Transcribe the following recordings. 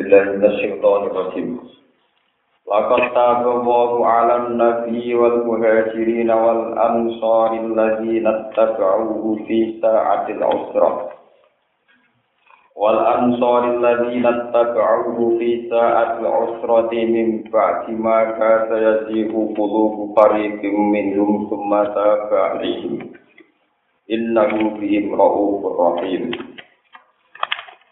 بالله من الشيطان الرجيم لقد تاب الله على النبي والمهاجرين والأنصار الذين اتبعوه في ساعة العسرة والأنصار الذين اتبعوه في ساعة العسرة من بعد ما كاد يزيغ قلوب فريق منهم ثم تاب عليهم إنه بهم رؤوف رحيم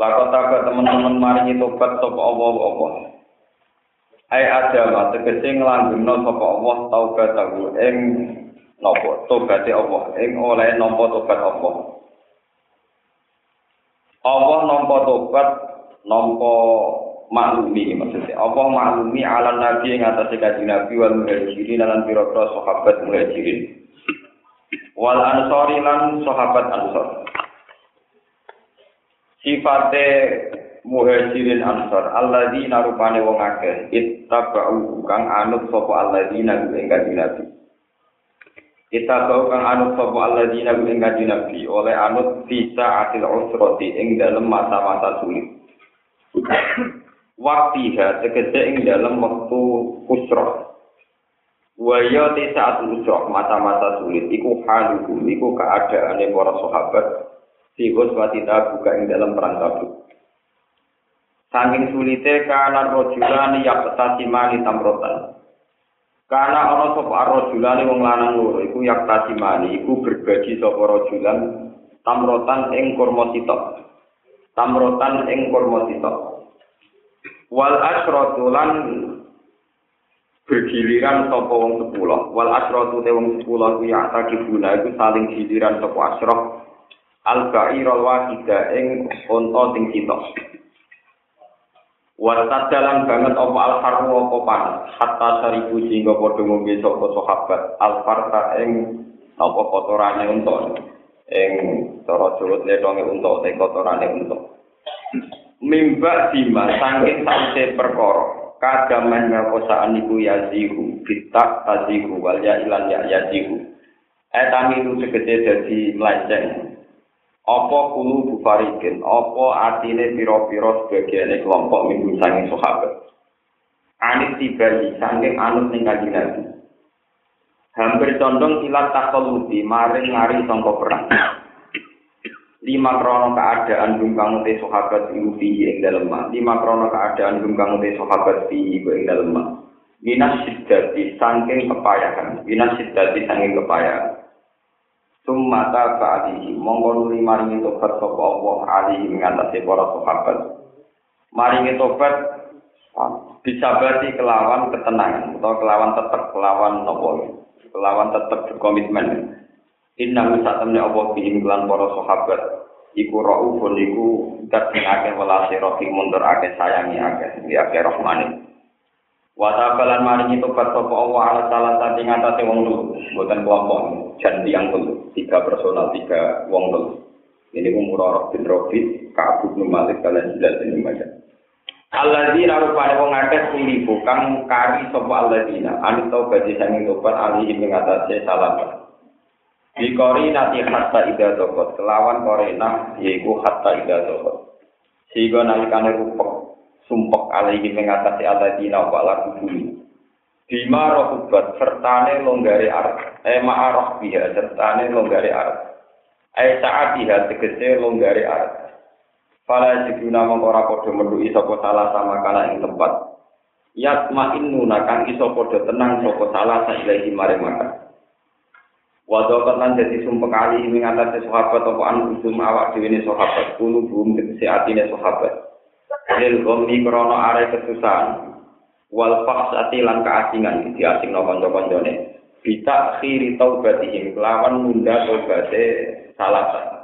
Lakot taga teman-teman maringi tobat sapa Allah Allah. Ai adama tegese nglanggengno sapa Allah taubat tahu ing napa? Tobate Allah ing oleh nampa tobat Allah. Allah nampa tobat nampa maklumi maksudnya. Allah maklumi ala nabi ing atase kanjeng nabi wal muhajirin lan pira-pira sahabat muhajirin. Wal ansori lan sahabat ansor sifate muhajirin ansor alladzina rupane wong akeh ittaba'u kang anut sapa alladzina ing kanjeng nabi. Ittaba'u kang anut sapa alladzina ing kanjeng nabi oleh anut bisa atil usrati ing dalem masa-masa sulit. Waktiha tegese ing dalem wektu usrah. Waya te saat usrah masa-masa sulit iku haluhu iku keadaane para sahabat Sihus watita buka ing dalam perang tabuk. Saking sulite kana rojulani yak tasimani tamrotan. Kana ana sapa rojulani wong lanang loro iku yak tasimani iku berbagi sapa rojulan tamrotan ing kurma sitok. Tamrotan ing kurma sitok. Wal asratu lan bergiliran sapa wong sepuluh. Wal te wong sepuluh ku yak takibuna iku saling giliran sapa al-ba'irul wahida ing unta sing sitok. Wasat dalam banget apa al-harmu apa panas hatta saribu sehingga padha ngombe sapa sahabat al-farta ing apa kotorane unta ing cara Jawa letonge unta te kotorane unta. Mimba dima saking sause perkara kadaman ngakosaan iku yazihu bitak tazihu wal ya ilan ya yazihu. Etami itu segede dadi melenceng apa kulu bufarikin, apa artine piro-piro sebagiannya kelompok minggu sanging sahabat. Anis tibali, sanging anut ning kanjeng Nabi. Hampir condong ilat takolubi, maring ngari sangka perang. Lima krono keadaan bungkang te sahabat iku piye ing dalem Lima krono keadaan bungkang te sahabat piye iku ing dalem Minas siddati sangking kepayahan, minas siddati sangking kepayahan. Sumata ba'dihi mongko nuli maringi tobat sapa Allah alihi ngatasi para sahabat. Maringi tobat disabati kelawan ketenangan atau kelawan tetap kelawan nopo kelawan tetap berkomitmen. Inna satamne Allah bihim kelan para sahabat iku raufun iku sing akeh welase rahim mundur akeh sayangi akeh akeh rahmane. Watabalan maringi tobat sapa Allah ala salah satu ngatasi wong dulu, bukan kelompok, janji yang dulu, tiga personal, tiga wong dulu. Ini umur bin Rabi, Ka'ab bin Malik, kalian jelas ini macam. Alladzina rupane wong akeh silibu kang kari sapa alladzina anu badhe sanging tobat alihi ing atase salam. Bikori nati hatta ida tokot kelawan korena yaiku hatta ida tokot. Sehingga nalikane rupek sumpek alaihi mengatasi alladzina wa la kubuli bima rohubat sertane longgari arah eh ma'arah biha sertane longgari arah eh saat biha tegese longgari arah Fala jiduna mengora podo mendui sapa salah sama kana ing tempat. Yat ma'innuna kang iso podo tenang sapa salah sa ilahi mare maka Wadokat lan jadi sumpek kali mengatasi sahabat apa anu usum awak dhewe sahabat. Kulo bum tegese atine sahabat lil gommi krono are kesusahan wal faksati lan keasingan di asing no kanca-kancane bita khiri taubatihim kelawan nunda taubate salasa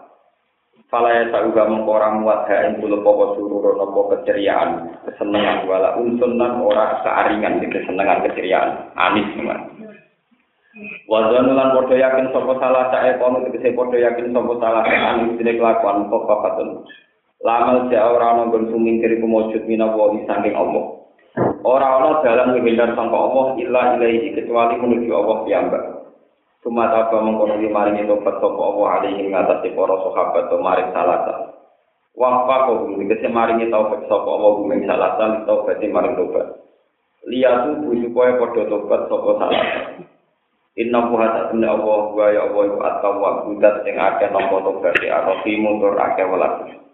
Fala ya sauga mengkora muat ha ing kulo popo sururo nopo keceriaan, kesenangan wala unsun lan ora kearingan di kesenangan keceriaan, anis memang. Wazan lan podo yakin sopo salah sae kono tegese podo yakin sopo salah sae anis dine kelakuan kok papatun. Lamal ja ora ana nggon sumingkir iku mujud minawa saking Allah. Ora ana dalan menghindar sangka Allah illa ilaihi kecuali menuju Allah piyambak. Cuma apa mengkono di maring tobat sapa Allah alaihi ngatasi para sahabat to maring salata. Waqfa kok dikese maring taubat sapa Allah gumeng salata taubat maring tobat. Liyatu supaya padha tobat sapa salata. Inna buha tak Allah wa ya Allah iku at-tawwab sing akeh nampa tobat ya Rabbi mundur akeh welas.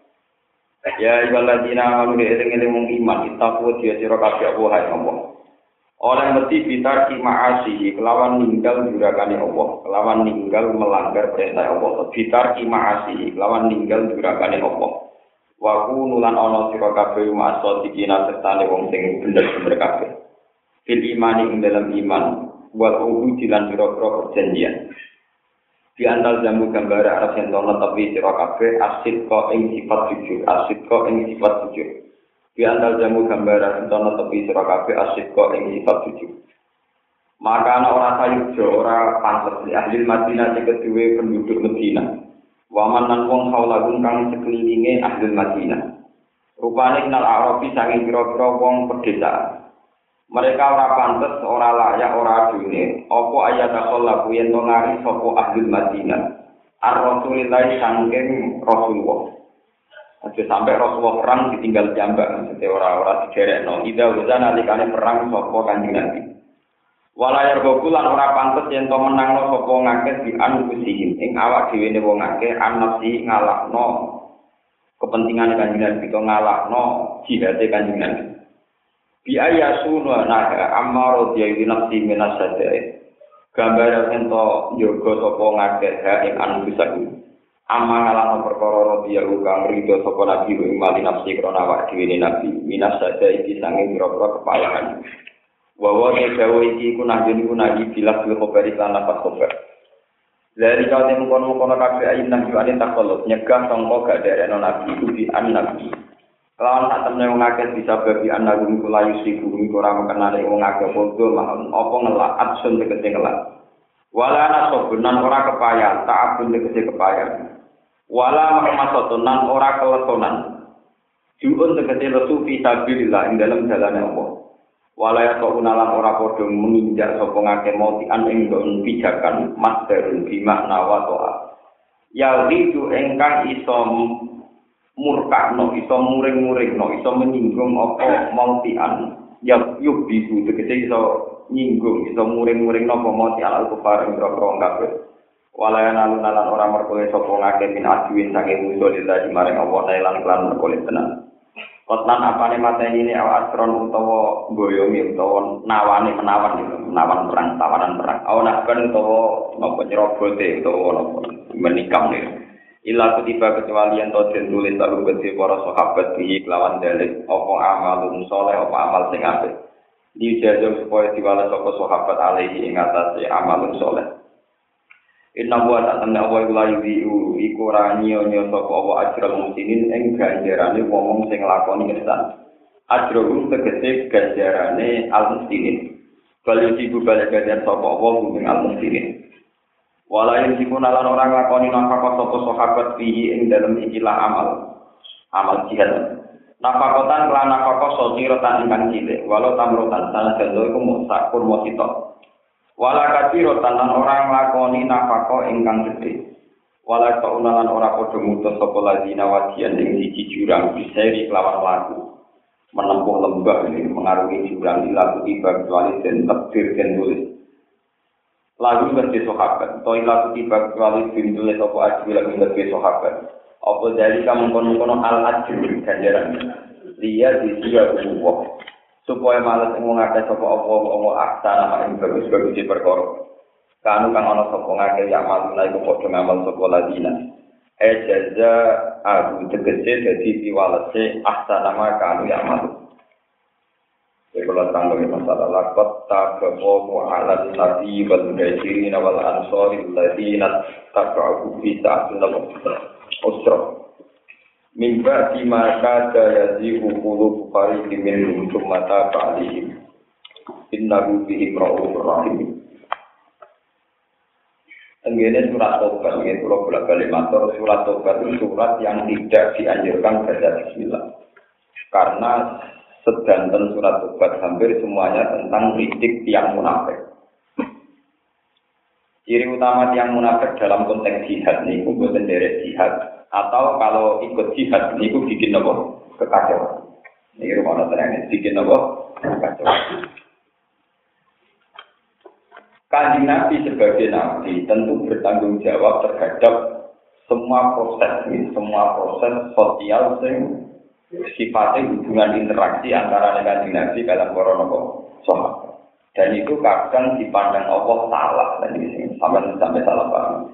Ya ibadina amanu eling-eling mung iman itaku dia sira kabeh Allah Allah. Oleh mesti bitar ki ma'asihi kelawan ninggal jurakane Allah, kelawan ninggal melanggar perintah Allah. Ki ma'asihi kelawan ninggal jurakane Allah. Wa nulan ana sira kabeh ma'asa dikina sertane wong sing bener-bener kabeh. Fil imani ing dalam iman wal uhudi lan pira-pira perjanjian. Di antal jamu gambar arah yang tono tapi sira kabeh asid kok ing sifat jujur, asid kok ing sifat jujur. Di antar jamu gambaran tono tepi sira kabeh asyik kok ing sifat suci. Maka ana ora sayujo ora pantes di ahli Madinah sing kedue penduduk Madinah. Waman nan wong haulagun kang sekelilinge ahli Madinah. Rupane kenal Arabi sange pira-pira wong pedesaan. Mereka ora pantes, ora layak, ora dunia. Apa ayat lagu yang ngari sapa ahli Madinah. Ar-Rasulillah sangking Rasulullah. Aja sampai Rasulullah perang ditinggal jambak, maksudnya orang-orang dijerek no. Ida nanti kalian perang sopo kanjeng nabi. Walayar bokulan ora pantes yang to menang no sopo ngakes di anfusihim. Ing awak dewi ne wong ngake anasi ngalak no kepentingan kanjeng nabi to ngalak no jihadnya kanjeng nabi. Bi ayasu naga amma rodiyai nafsi minas sadai. Gambar yang to yoga sopo ngake ha ing anfusihim. Amma ngalano perkara rodi ya rido sapa nabi ing mali nafsi krana awak dhewe nabi minas saja iki sange pira-pira kepayahan. Wa wa ne dawa iki ku nabi ku nabi bilas bil khabar lan lapat khabar. Dari kau temu kono kono kabeh ayin nang juane takolot nyegah sangka gak dereno nabi ku di an nabi. Lawan tak temne wong akeh bisa babi an nabi ku layu siku ku ora mengenali wong akeh padha mahon apa ngelak? Absun tegese ngelak. Wala nasobunan ora kepayan, tak abun tegese kepayan. wala mahmasatun nan ora keletonan. Juun tegese lesu fi sabilillah ing dalam jalan Allah. Wala ya unalan ora padha menginjak sapa ngake mati an ing don pijakan masdarun bi makna wa toa ya itu engkang iso murkakno iso muring-muringno iso menyinggung apa mautian ya yuk bisu tegese iso nyinggung iso muring-muringno apa mati al kufar ing rokro kabeh Walaya nalu nalan orang merkole sopo ngake min ajuin saking musuh lila di maring Allah Thailand klan merkole tenan. Kotlan apa nih mata ini awak astron utawa boyomi utawa nawani menawan menawan perang tawanan perang. Awan kan utawa nopo nyerobote utawa nopo menikam nih. Ila kutiba kecuali yang tahu dan tulis lalu berarti para sahabat di kelawan dalil Apa amal soleh apa amal sing ape. Di jajar supaya diwala sopo sahabat alaihi ing atas amal soleh. Inna wa tak tanda wa ilai diu iku ranyo nyo sopo opo acro musinin eng ganjarane wong sing lakoni kesan. Acro um tegese ganjarane al musinin. Kalau sibuk balik ganjar sopo opo mungkin al musinin. Muslimin. Walain siku nalan orang lakoni nafkah sapa sahabat fihi ing dalem ikilah amal. Amal jihad. Nafakotan lan nafkah sosirotan ingkang cilik, walau tamrotan salah jalo iku musak kurma sitok. Wala kaciro tanan orang lakoni nafako ingkang gede. Wala kaunalan ora padha mutus sapa ladina wadian ing siji jurang biseri kelawan laku. Menempuh lembah ini mengarungi jurang lagu tiba kecuali dan tebir dan tulis. Lagu ngerti sahabat, toy lagu tiba kecuali bin tulis apa aji lagu ngerti sahabat. Apa dari kamu kono-kono al ajri ganjaran. Liya di siya supaya males ing ngake sapa apa apa aksa nama ing bagus bagus di perkara. Kanu kang ana sapa ngake ya malu iku padha ngamal sapa ladina. E jaza aku tegese dadi piwalese aksa nama kanu ya malu Kalau tanggung masalah lakot tabawu ala nabi wal mudajirin wal ansori ladina tabawu fi ta'atul usra. Mimba di maka daya di ukulu bukari dimin untuk mata kali innahu bihim ra'ufur rahim. Tenggene surat tobat, ini kalau bolak balik surat tobat itu surat yang tidak dianjurkan baca bismillah. Karena sedanten surat tobat hampir semuanya tentang kritik tiang munafik. Ciri utama tiang munafik dalam konteks jihad ini, buatan dari jihad. Atau kalau ikut jihad ini, itu bikin apa? Kekacauan. Ini rumah ini, bikin apa? Kekacauan. Kanjeng Nabi sebagai Nabi tentu bertanggung jawab terhadap semua proses ini, semua proses sosial yang sifatnya hubungan interaksi antara kanjeng Nabi dalam corona sahabat. Dan itu kadang dipandang Allah salah dan ini sampai sampai salah paham.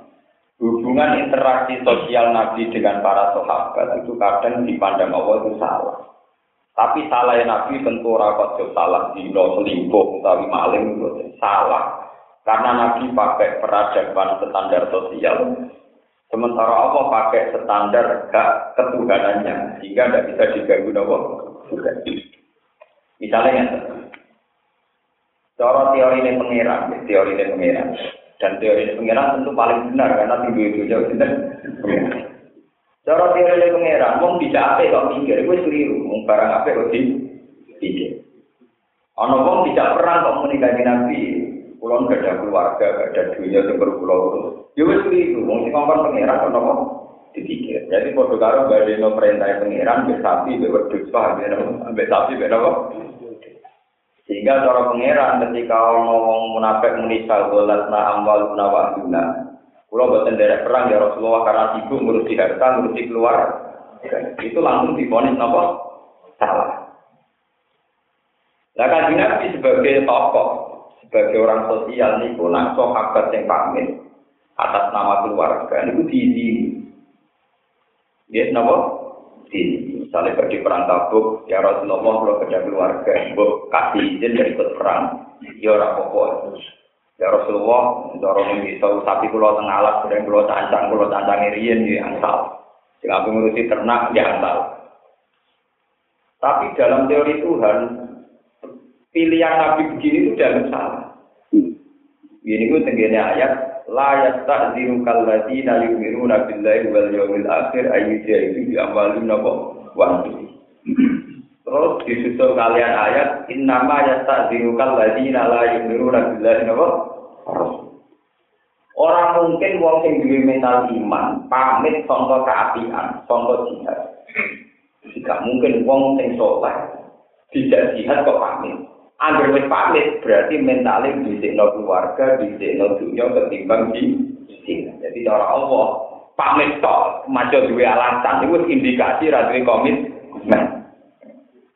Hubungan interaksi sosial Nabi dengan para sahabat itu kadang dipandang Allah itu salah. Tapi salah Nabi tentu rapat salah di selingkuh utawi maling salah. Karena Nabi pakai peradaban standar sosial, sementara Allah pakai standar hak ketuhanannya, sehingga tidak bisa diganggu juga. Misalnya Cara teori ini pengiran, teori ini pengiran. Dan teori ini pengiran tentu paling benar karena tinggi itu jauh benar. Cara teori ini pengiran, mau bisa apa kok mikir, gue seliru, mau barang apa kok pikir. Ono wong tidak perang kok menikahi Nabi, Kulon gak ada keluarga, gak ada dunia yang berpulau Ya wes itu, mau sih ngomong pangeran kan apa? Dipikir. Jadi foto karo no perintah pangeran, be sapi, be wedus, paham ya? Be sapi, be apa? Sehingga cara pangeran ketika ngomong munafik menisal dolat na amwal guna. Kulo buatan dari perang ya Rasulullah karena sibuk ngurusi harta, ngurusi keluar. Itu langsung diponis apa? Salah. Nah kan Nabi sebagai tokoh sebagai orang sosial nih nak sahabat yang pamit atas nama keluarga itu di di dia nama di misalnya pergi perang tabuk ya Rasulullah kalau kerja keluarga bu kasih izin dari ikut perang. Ya orang pokok ya Rasulullah dorong ini tahu sapi pulau tengah alat sedang pulau cancang pulau cancang irian di angsal. Jika aku ternak angsal. Tapi dalam teori Tuhan pilihan Nabi begini itu jangan salah. Ini itu tenggine ayat la yasta'ziru kalladzina yu'minuna billahi wal yawmil akhir ayyujahidu bi amwalihim wa Terus disusul kalian ayat innama yasta'ziru kalladzina la yu'minuna billahi wa Orang mungkin wong sing duwe mental iman pamit sangka keapian, sangka jihad. Jika mungkin wong sing soleh tidak jihad kok pamit. Angger wis pamit berarti mentale dhisikno keluarga, dhisikno dunya ketimbang di sini. Jadi cara Allah pamit tok, maca duwe alasan itu indikasi ra duwe komitmen.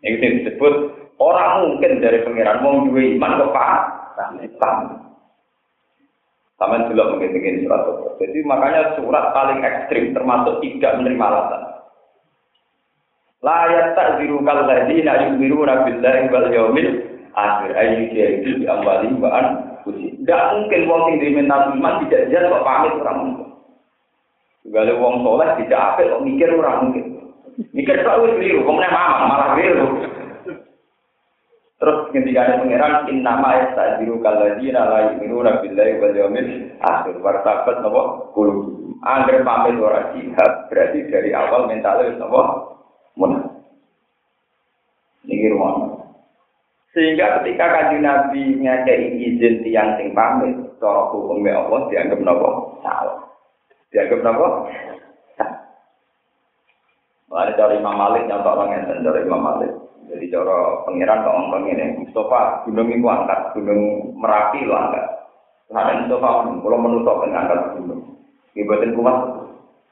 Itu disebut orang mungkin dari pangeran mau duwe iman kok pak pamit. Sama juga mungkin surat itu. Jadi makanya surat paling ekstrim termasuk tidak menerima alasan. La yastaziru kal ladzina yu'minuna billahi wal yawmil akhir ayu dia itu ambali bahan kusi. Tidak mungkin wong sing diminta iman tidak jelas kok pamit orang mungkin. Kalau wong soleh tidak apa kok mikir orang mungkin. Mikir selalu keliru, kok mama malah keliru. Terus ketika ada pangeran inna ma yastajiru kalladina la yu'minuna billahi wal yawmil akhir wartabat napa kulo. Angger pamit ora jihad berarti dari awal mentalnya napa munafik. Niki. Sehingga ketika kaji Nabi ngakei izin tiang sing pamit, cara hukumnya Allah dianggap nopo salah. Dianggap nopo salah. Ada dari Imam Malik nyontok orang yang dari Imam Malik. Jadi cara pengiran kok ngomong ini, Mustafa gunung itu angkat, gunung Merapi lo angkat. Ada Mustafa kalau menutup dengan angkat gunung. Ibatin kuat.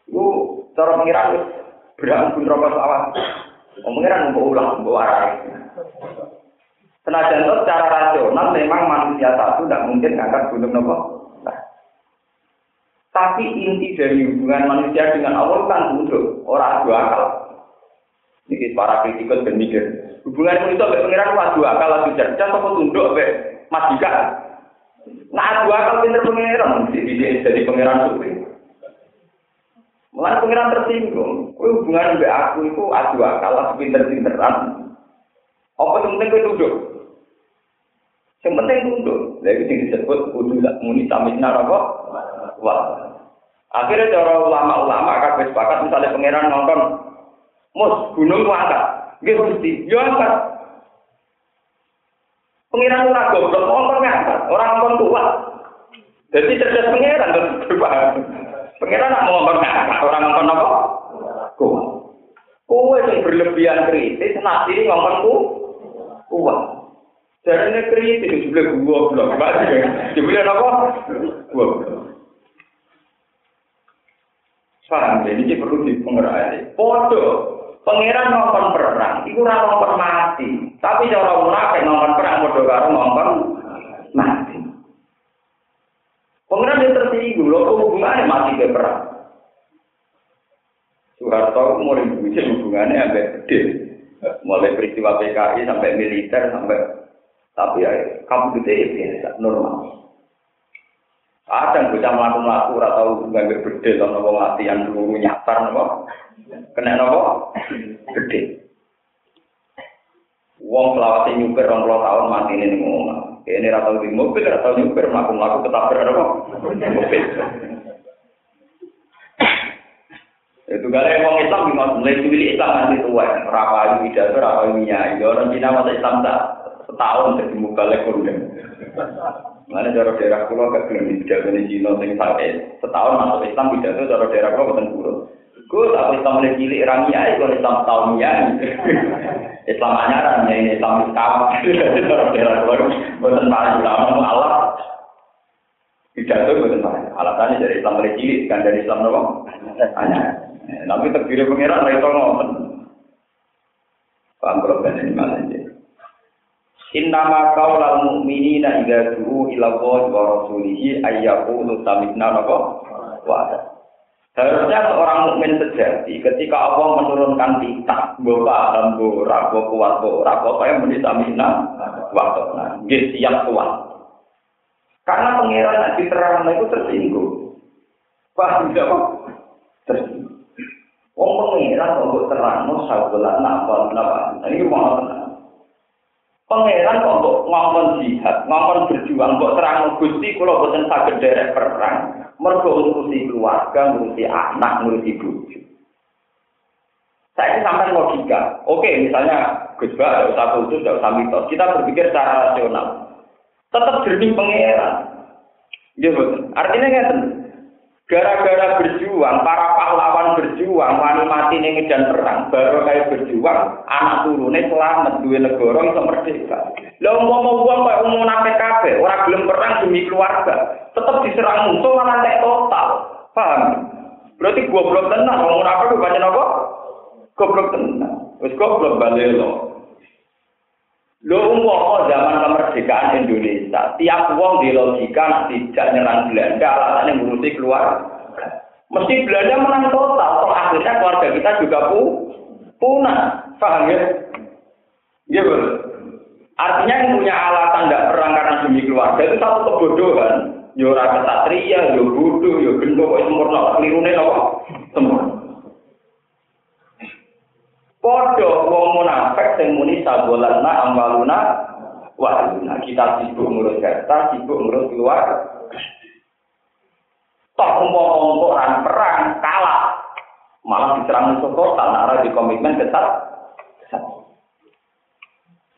Itu cara pengiran berangkat rokok sawah. Pengiran mau ulang, mau arah. Senajan itu secara rasional memang manusia satu tidak mungkin ngangkat gunung nopo. Nah. Tapi inti dari hubungan manusia dengan Allah kan tunduk, orang dua akal. Ini para kritikus dan mikir. Hubungan manusia dengan pengiran itu dua akal, lebih cerdas, apa tunduk, be majika. Nah, dua akal pinter pengiran, jadi jadi pengiran sufi. Mulai pengiran tersinggung, kue hubungan dengan aku itu adu akal, pinter-pinteran. Apa yang penting kue duduk? Yang penting. Lalu yang disebut kudu muni samisna apa? Wah. Akhirnya cara ulama-ulama akan sepakat misalnya pengiran nonton mus gunung ku angkat. Nggih Gusti, yo angkat. Pengiran ora goblok, nonton ngangkat. Orang nonton kuat. Jadi cerdas pengiran terus Pengiran nak mau ngomong orang ngomong apa? Kuat. Kue yang berlebihan kritis, nanti ngomong ku kuat. Ini kritis, juga gua belum. Juga apa? Gua belum. Paham, jadi ini perlu dipengerai. Podo, pangeran nonton perang, itu ora nonton mati. Tapi cara munafik nonton perang, podo karo nonton mati. Pengiran yang tersinggung, lo hubungannya mati ke perang. Soeharto mulai bujuk hubungannya sampai gede. Mulai peristiwa PKI sampai militer sampai tapi ya kamu gede biasa normal. Kadang bocah melakukan laku atau nggak bedel atau nopo latihan dulu nyasar nopo kena nopo gede. Wong selawat nyuper orang puluh tahun mati ini ngomong. Ini rata di mobil, rata nyuper melakukan laku tetap berapa mobil. Itu kali yang orang Islam bingung, mulai civil Islam nanti tua, rapayu pidato, rapayu minyak. Orang Cina masa Islam tak setahun jadi muka lekor Mana cara daerah kulo gak gelem pidato di Cina sing sakit. Setahun masuk Islam pidato cara daerah kulo boten kurun. Gue tak Islam mulai cilik ramia itu Islam tahun ya. Islam anyaran ya Islam Islam. Cara daerah kulo boten paling ulama Allah. Pidato boten paling. Alasannya dari Islam mulai cilik kan dari Islam nopo? Anyaran. Tapi terpilih pengiran ra iso ngoten. Paham ini malah Innama qaulal mu'minina idza du'u ila Allah wa rasulihi ayyaqulu sami'na napa wa Harusnya seorang mukmin sejati ketika Allah menurunkan kitab, mbok paham ora mbok kuat mbok ora pokoke muni sami'na wa ta'ala. Nggih siap kuat. Karena pangeran nanti terang itu tersinggung. Paham tidak kok? Tersinggung. Wong pangeran kok terang, mau sabulan napa napa. Ini mau. Pangeran kok untuk ngomong jihad, ngomong berjuang, kok terang gusti kalau boten saged derek perang, mergo ngurusi keluarga, ngurusi anak, ngurusi bojo. Saya sampai logika. Oke, misalnya Gus Ba, tidak usah khusus, tidak usah mitos. Kita berpikir secara rasional. Tetap jernih pangeran. Ya betul. Artinya nggak Gara-gara berjuang, para pahlawan berjuang, wani mati ning medan perang, baru kayak berjuang, anak turune selamat duwe negara iso merdeka. Lah umpama wong kaya umum nate kabeh, ora gelem perang demi keluarga, tetep diserang musuh malah tek total. Paham? Berarti goblok tenan, wong munafik baca apa? Goblok tenan. Wis goblok balik lo. Lho umpama zaman kemerdekaan Indonesia, tiap wong di logika tidak nyerang Belanda, alasannya ngurusi keluar. Mesti Belanda menang total, toh akhirnya keluarga kita juga pu punah. Paham ya? Iya betul. Artinya yang punya alasan tidak perang karena demi keluarga itu satu kebodohan. Yo ora kesatria, yo bodoh, yo gendong, kok sempurna. Kelirune apa? Sempurna. Podo wong munafik sing muni sabolana ambaluna wahuna kita sibuk ngurus harta, sibuk ngurus keluar. Toh umpama orang perang kalah, malah diserang musuh kota, nara di komitmen ketat.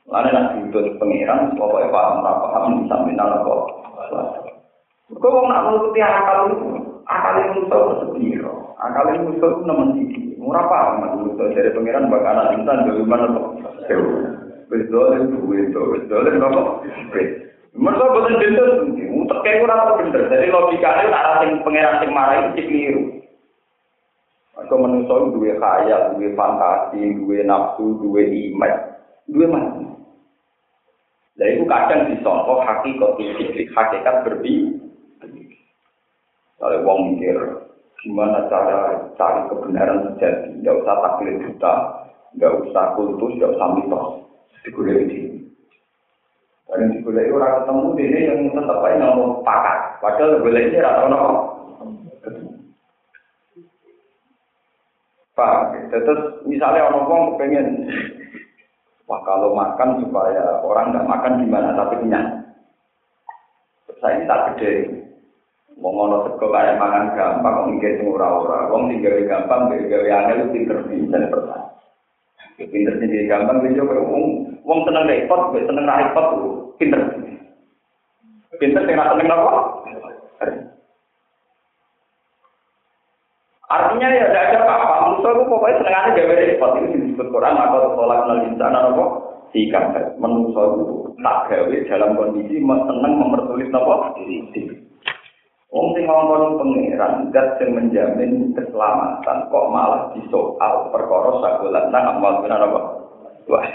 Lalu nanti itu pengiran, pokoknya paham, paham, bisa minal kok. Kau mau nak menuruti akal itu, akal itu musuh sepiro, akal itu musuh nomor sisi. Murah paham, maksud dari pangeran bakal anak insan dari mana kok? Wis dolen duwe to, wis. Mereka bener, utek kayak ora tau bener. Jadi logikanya arah sing pangeran sing marah itu keliru. Aku manusia duwe khayal, duwe fantasi, duwe nafsu, duwe imaj, duwe mana? Nah itu kadang disongkok hakikat, hakikat berbi. Kalau wong mikir, gimana cara cari kebenaran sejati, tidak usah taklid buta, tidak usah kultus, tidak usah mitos, digulai di Dan digulai orang ketemu ini yang tetap aja ngomong pakat, padahal digulai ini rata nopo. Pak, terus misalnya orang orang pengen, wah kalau makan supaya orang nggak makan gimana? Tapi kenyang. Saya ini tak gede. Mau ngono sego kayak mangan gampang, kok mikir sing ora-ora. Wong sing gawe gampang, gawe angel itu pinter bisa pertanyaan. Pinter sendiri gampang, bisa wong wong seneng repot, seneng repot, pinter. Pinter sing seneng apa? Artinya ya tidak ada apa-apa. Manusia itu pokoknya senengannya gawe repot. Ini disebut Quran, maka sholat nal insana apa? Sikap. Manusia itu tak gawe dalam kondisi seneng mempersulit apa? Diri. Wong sing ngomong pangeran dat sing menjamin keselamatan kok malah disoal perkara sakulan nang amal benar apa? Wah.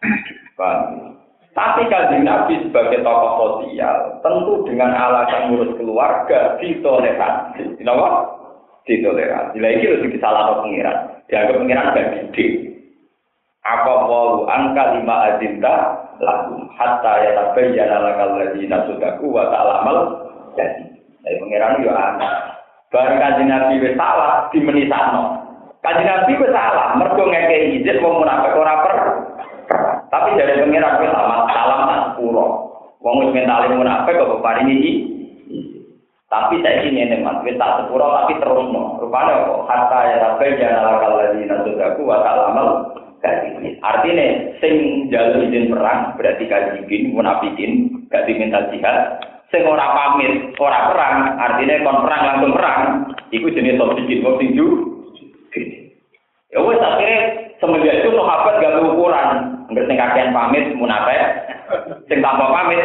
Paham. Tapi kalau Nabi sebagai tokoh sosial, tentu dengan alasan ngurus keluarga ditoleransi. Kenapa? ditoleransi. Iki lho disalah pengiran. Dianggap pengiran gak gede. Apa wawu angka lima azinta lakum hatta ya tabayyana lakal ladina sudaku wa ta'lamal jadi. Dari pengiran yo ana. Bareng kanjeng Nabi wis salah dimenisano. Kanjeng Nabi wis salah mergo ngekei izin wong munafik ora per. Tapi dari pengiran wis salah salam tak pura. Wong wis mentale munafik kok paringi Tapi saya ingin nih mas, kita sepuro tapi terus no. Rupanya kok kata ya tapi jangan ala kalau di nasudaku tak lama kaji. Artinya sing jalur izin perang berarti kajikin, munafikin, gak diminta jihad. Sing ora pamit, ora perang, artinya kon perang langsung perang. Iku jenis toksikin, kok tinju. Ya wes akhirnya semenjak itu sahabat gak ukuran. Enggak sing kakean pamit munafik, sing tanpa pamit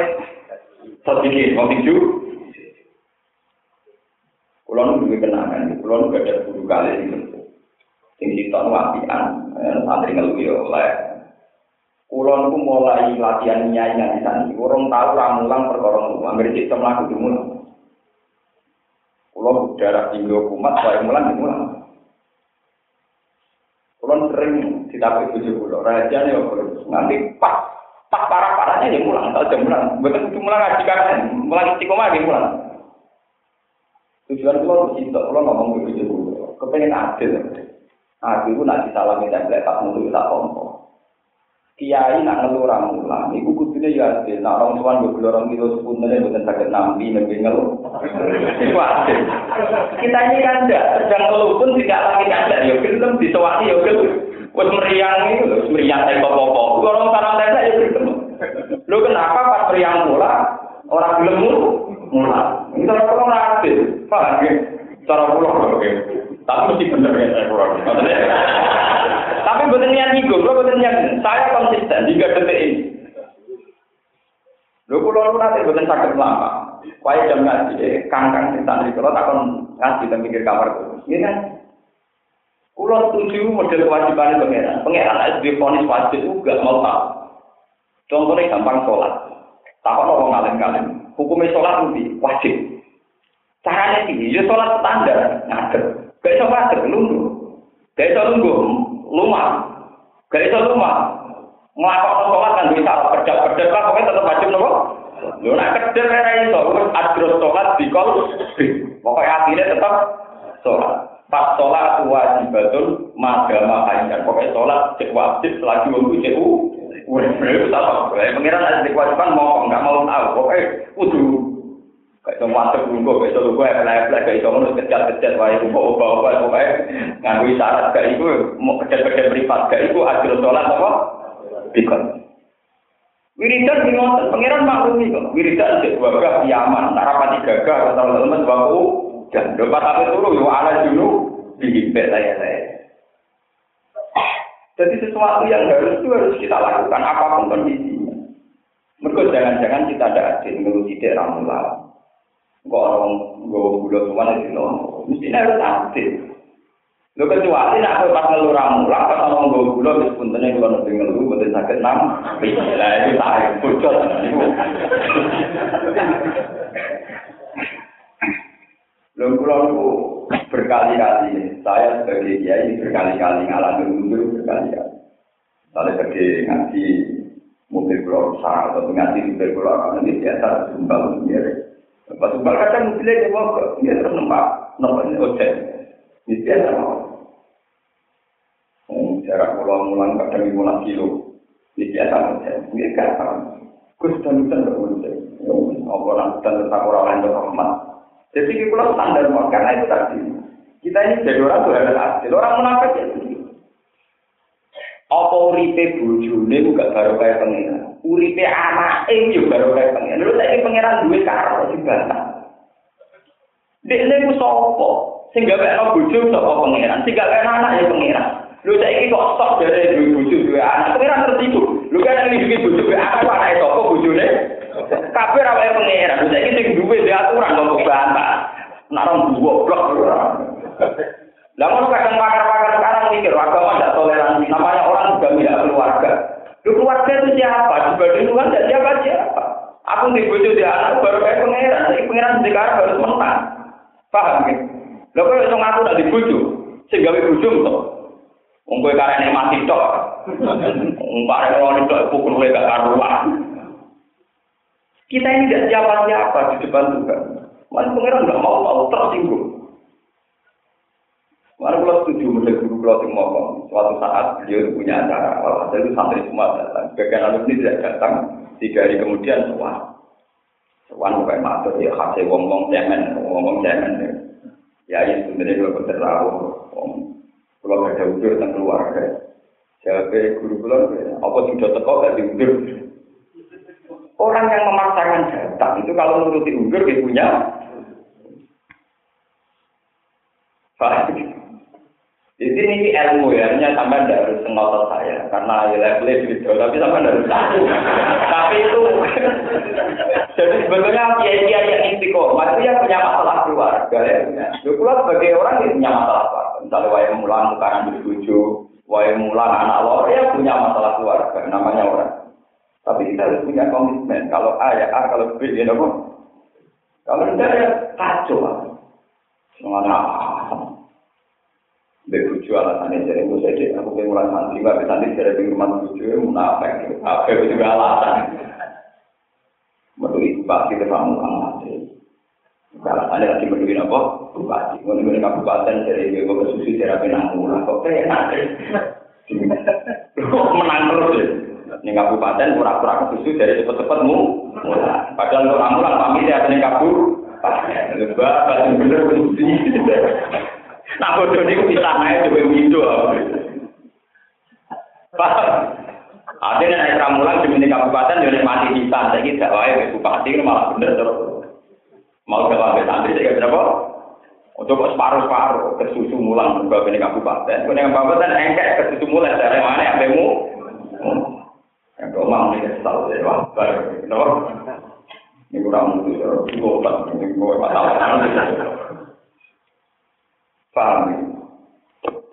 toksikin, kok tinju. Kulon juga kenangan, kulon juga ada guru kali itu. Sing sitok wapian, eh, santri ngeluh ya oleh. Kulon ku mulai latihan nyai di sana. Kurang tahu ramulang perkorong rumah, nggak sistem lagu dimulai. Kulon darah tinggi kumat, saya mulang dimulai. Kulon sering ditapai tujuh pulau, raja nih nanti pas pas parah parahnya dia mulang, tahu jam mulang. Betul betul mulang ngaji kan, mulang istiqomah dia mulang. Tujuan kalau begitu, kalau ngomong begitu dulu, kepengen adil. Adil itu nanti salah minta pas mulu kita kompor. Kiai nak ngeluh ramulan, ibu kudunya ya adil. Nak orang tuan gue beli orang kilo sepunnya bukan sakit nampi, nabi ngeluh. Itu adil. Kita ini kan tidak sedang ngeluh pun tidak lagi ada. Ya film disewati ya film. Wes meriang itu, meriang saya popo. Orang sarang saya ya film. Lu kenapa pas meriang mula orang film mula? Ini cara pulau adil, paham ya? Cara pulau oke. Tapi mesti bener ya saya pulau. Tapi betul niat ego, lo betul niat. Saya konsisten jika detik ini. Lho kula lu nanti boten saged lama. Wae jam ngaji kangkang sing santri kula takon ngaji dan mikir kamar kulo. Iya kan? Kulo setuju model kewajiban pangeran. Pangeran ada di ponis wajib juga mau tahu. Contohnya gampang sholat. Takon orang ngalim-ngalim. Hukumnya sholat lebih wajib. Caranya ini, ya sholat standar, ngadep. Gak bisa ngadep, lundu. Gak lundu, lumah. Gak bisa lumah. Ngelakon sholat kan bisa, kerja-kerja lah, pokoknya tetap wajib nopo. Lu nak kerja era itu, adros sholat di kol, pokoknya akhirnya tetap sholat. Pas sholat wajibatun madama haikan. Pokoknya sholat cek wajib selagi waktu cek Udah, itu apa? Pengiran ada mau nggak mau tahu. Pokoknya kudu kayak iso mantep dulu, kayak iso lugu eflek-eflek, kayak ngono kejar-kejar wae ubah-ubah pokoke nganggo isyarat gak iku mau kejar-kejar privat iku adil salat apa? Dikon. Wiridan di ngoten, pangeran maklumi kok. Wiridan cek gagah kiaman, nak rapati gagah atau lemes waktu dan dapat apa turu ala dulu dihimpit saya saya. Jadi sesuatu yang harus itu harus kita lakukan apa pun kondisinya. Mereka jangan-jangan kita ada adil ngelusi daerah mulai. Kok orang gue gula semua di sini, mesti harus aktif. Lo kecuali nak aku pas ngeluh ramulah, pas orang gue gula, bis puntennya kalau nanti ngeluh, betul sakit nam. Lah itu tarik, bocor. Lo pulau berkali-kali, saya sebagai kiai berkali-kali ngalami mundur berkali-kali. Kalau pergi ngaji mobil pulau rusak atau ngaji mobil pulau ini biasa sumbang sendiri. Pas ubal kadang mobilnya dia mau dia terus nempak, nempak ini ojek. Ini biasa mau. jarak pulau mulang kadang lima kilo. Ini biasa saja. Ini gak paham. Gus dan hutan bermuncul. Apa orang hutan tetap orang lain berhormat. Jadi kita standar karena itu tadi. Kita ini jadi orang tuh harus adil. Orang munafik ya. Apa uripe bojone gak baru kayak pengiran. Uripe anak ini juga baru kayak pengiran. Lalu saya pengiran duit karo dibantah. Dek ini sopo. Sehingga kayak bojo sopo pengiran. Sehingga kayak anak ya pengiran. Lu saiki kok stok dari duwe bojo duwe anak, pengiran tertipu. Lu kan yang duwe bojo duwe anak, anak sapa bojone? Kabeh ra wae pengiran. Lu saiki sing duwe di aturan kok bantah. Nak orang goblok. Lah ngono kadang pakar-pakar sekarang mikir agama tidak toleransi. Namanya orang juga tidak keluarga. Lu keluarga itu siapa? Dibanding Tuhan tidak siapa siapa. Aku di bojo di anak baru kayak pangeran. Jadi pangeran sekarang harus menang. Paham ya? Lah kok iso ngaku nak di bojo? Sing gawe bojo. Wong kowe karene mati tok. Wong karene ngono tok pukul kowe gak karuan. Kita ini tidak siapa-siapa di depan Tuhan. Mas pangeran nggak mau mau tersinggung. Mana kalau setuju model guru kalau yang ngomong, suatu saat beliau punya acara, ada itu santri semua datang. Bagian alumni tidak datang, tiga hari kemudian semua. Sewan bukan matur ya, khasnya ngomong cemen, ngomong cemen. Ya, ya sebenarnya kalau berterlalu, kalau ada udur tentang keluarga. Jadi guru kalau apa sudah teko gak diundur? Orang yang memaksakan datang itu kalau menuruti undur dia punya sini ini ilmu ya, hanya sampai tidak harus ngotot saya, karena ya levelnya video, tapi sampai tidak harus tahu. tapi itu, jadi sebetulnya kiai-kiai yang istiqomah yang punya masalah keluarga ya. Lu sebagai orang yang punya masalah keluarga, misalnya wayang mulang sekarang dibujuk, wayang mulang anak lo, ya punya masalah keluarga, namanya orang. Tapi kita harus punya komitmen, kalau A ya A, kalau B ya apa? Kalau tidak ya kacau. Semuanya Bebuju alasannya jadi itu saja. Aku pengen mulai santri, nggak santri dari di rumah buju, munafik. Apa itu juga alasan. Menurut bupati ke kamu mati. Alasannya lagi menurut apa? Bupati. Menurut kabupaten dari Jawa ke susu dari Penanggulan. Kok enak? Menang terus ya. Ini kabupaten pura-pura ke susu dari cepet-cepet mu. Padahal ramulan pamit ya ini kabur. Lebah, batu bener, Nah, bodoh ini bisa naik coba windu. Paham? Artinya naik ramulan di kabupaten jadi mati hitam. Saya kira wae bupati ini malah bener terus. Mau ke wae santri saya berapa? Untuk separuh separuh ke susu mulang juga ini kabupaten. Ini kabupaten engkek ke susu mulang dari mana yang bemu? Yang domang ini kesal jadi wah baru. Ini kurang mutu, ini gue masalah. Paham ya?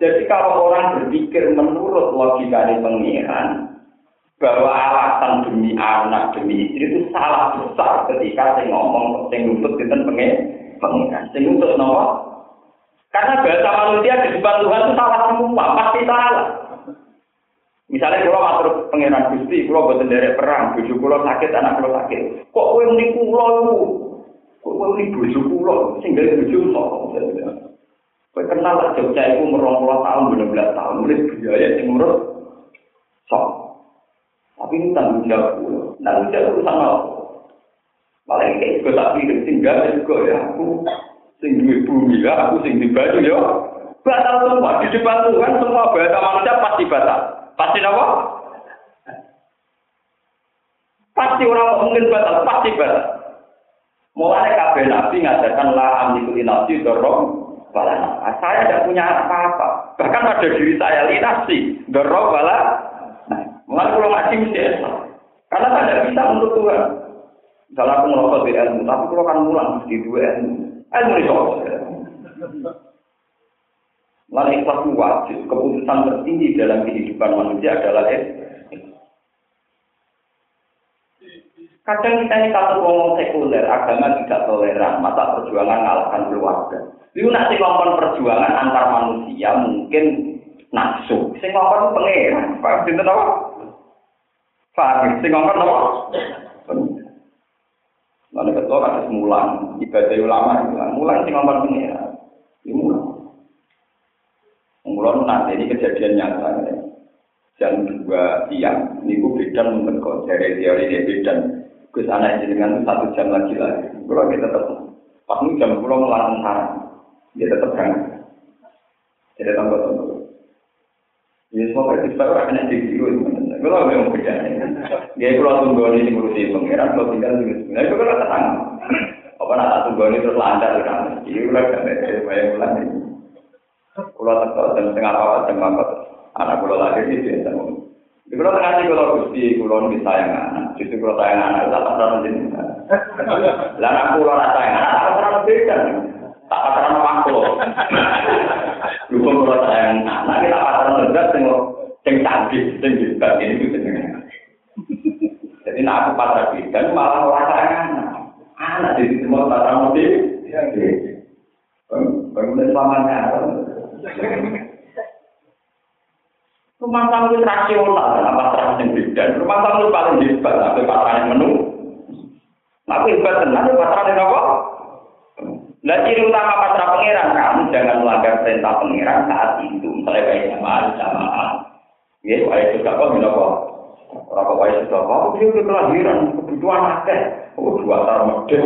Jadi kalau orang berpikir menurut logika dari pengiran, bahwa alasan demi anak demi istri itu salah besar ketika saya ngomong saya nuntut itu pengiran, saya nuntut nomor. Karena bahasa manusia di depan Tuhan itu salah semua, pasti salah. Misalnya kalau atur pengiran gusti, kalau buat dari perang, bujuk kalau sakit, anak kalau sakit, kok kue menipu pulau, kok kue menipu bujuk pulau, sehingga bujuk Kowe kenal lah Jogja itu merong puluh tahun, belas tahun, mulai biaya yang ngurus sok. Tapi ini tanggung jawab gue, tanggung jawab urusan apa? Malah ini kayak tak pikir tinggal juga ya aku sing duwe bumi ya, aku sing di baju ya. Batal semua di depan Tuhan semua bahasa manusia pasti batal. Pasti apa? Pasti orang mungkin batal, pasti batal. Mulai kabeh nabi ngajarkan la amliku nafsi dorong nah, saya tidak punya apa-apa. Bahkan pada diri saya linasi dorong bala mulai kalau ngaji mesti karena saya tidak bisa untuk Tuhan. Misalnya aku merokok di ilmu tapi kalau kan mulang mesti dua ilmu. Ilmu itu Lalu ikhlas wajib, keputusan tertinggi dalam kehidupan manusia adalah Kadang kita ini kalau ngomong sekuler, agama tidak toleran, masa perjuangan ngalahkan keluarga. Itu nanti ngomong perjuangan antar manusia mungkin nafsu. Sing ngomong pengeran, Pak Sinten apa? Pak, sing ngomong apa? Lalu ketua kan mulang, ibadah ulama mulang sing ngomong pengeran. Ini mulang. Mulang nanti ini kejadian nyata. jam dua siang, niku beda menurut dari teori dia beda. Gus anak jenengan satu jam lagi lagi. Kalau kita tetap pas ini jam pulau melarang sarang, dia tetap berangkat. Jadi tambah tambah. Ya semua kita orang yang jadi itu, kalau memang beda. Dia kalau tunggu ini ngurusi pengiran, kalau tinggal di sini, itu kan tenang. Apa nak tunggu ini terus lancar kan? Iya udah kan, banyak bulan ini. Kalau tetap jam setengah apa jam apa, anak kalau lagi itu. Di kalau tengah sih kalau gusti, kalau bisa sayang anak, justru kalau sayang anak, tak pernah menjadi. Lalu aku kalau sayang anak, tak pernah beda. Tak pernah makhluk. Dukung kalau sayang anak, kita pernah berat tengok sing canggih, sing hebat ini itu jenenge. Jadi nak aku pasrah bidan malah sayang anak. Anak di situ mau pasrah mesti. Bangunan selamanya. Rumah tangga itu rasional, apa terang yang beda. Rumah tangga itu paling hebat, tapi pasangan menu. Tapi hebat tenang, pasangan yang apa? Nah, ciri utama pasrah pangeran, kamu jangan melanggar perintah pangeran saat itu. Misalnya kayak jamaah, jamaah. Ya, kayak juga kok, bila kok. Orang kok kayak juga dia udah kelahiran, kebutuhan akeh. Oh, dua tar medel.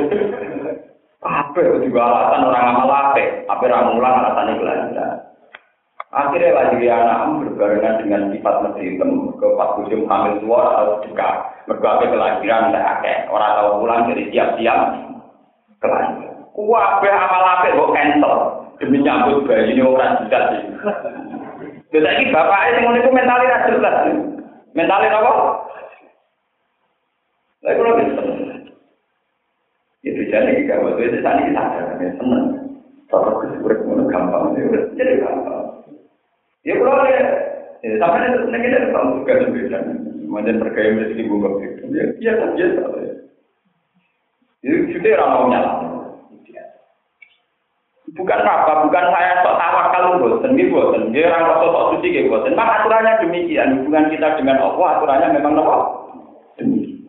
Apa juga alasan orang amal apa? Apa orang mulang alasan itu Akhirnya lagi anak berbarengan dengan sifat mesti hitam ke pas ujung hamil tua atau dekat. Berbagai kelahiran tidak akeh. Orang tahu pulang jadi siap-siap kelahiran. Kuwabe amal apik kok cancel demi nyambut bayi ini orang bisa sih. Jadi bapak itu ngono iku mentale ra jelas. Mentale apa? Lah kalau bisa. Itu jadi kita waktu itu tadi kita ya seneng. Kesurat ngono gampang, ya jadi gampang. Ya kalau ya, ya sampai itu seneng kita tahu juga beda. Macam terkait rezeki bunga itu, ya biasa biasa. Itu sudah ramai nyala. Bukan apa, bukan saya sok tawakal boten, nggih boten. Nggih ora rasa sok suci nggih boten. Mak aturannya demikian, hubungan kita dengan Allah aturannya memang nopo? Demikian.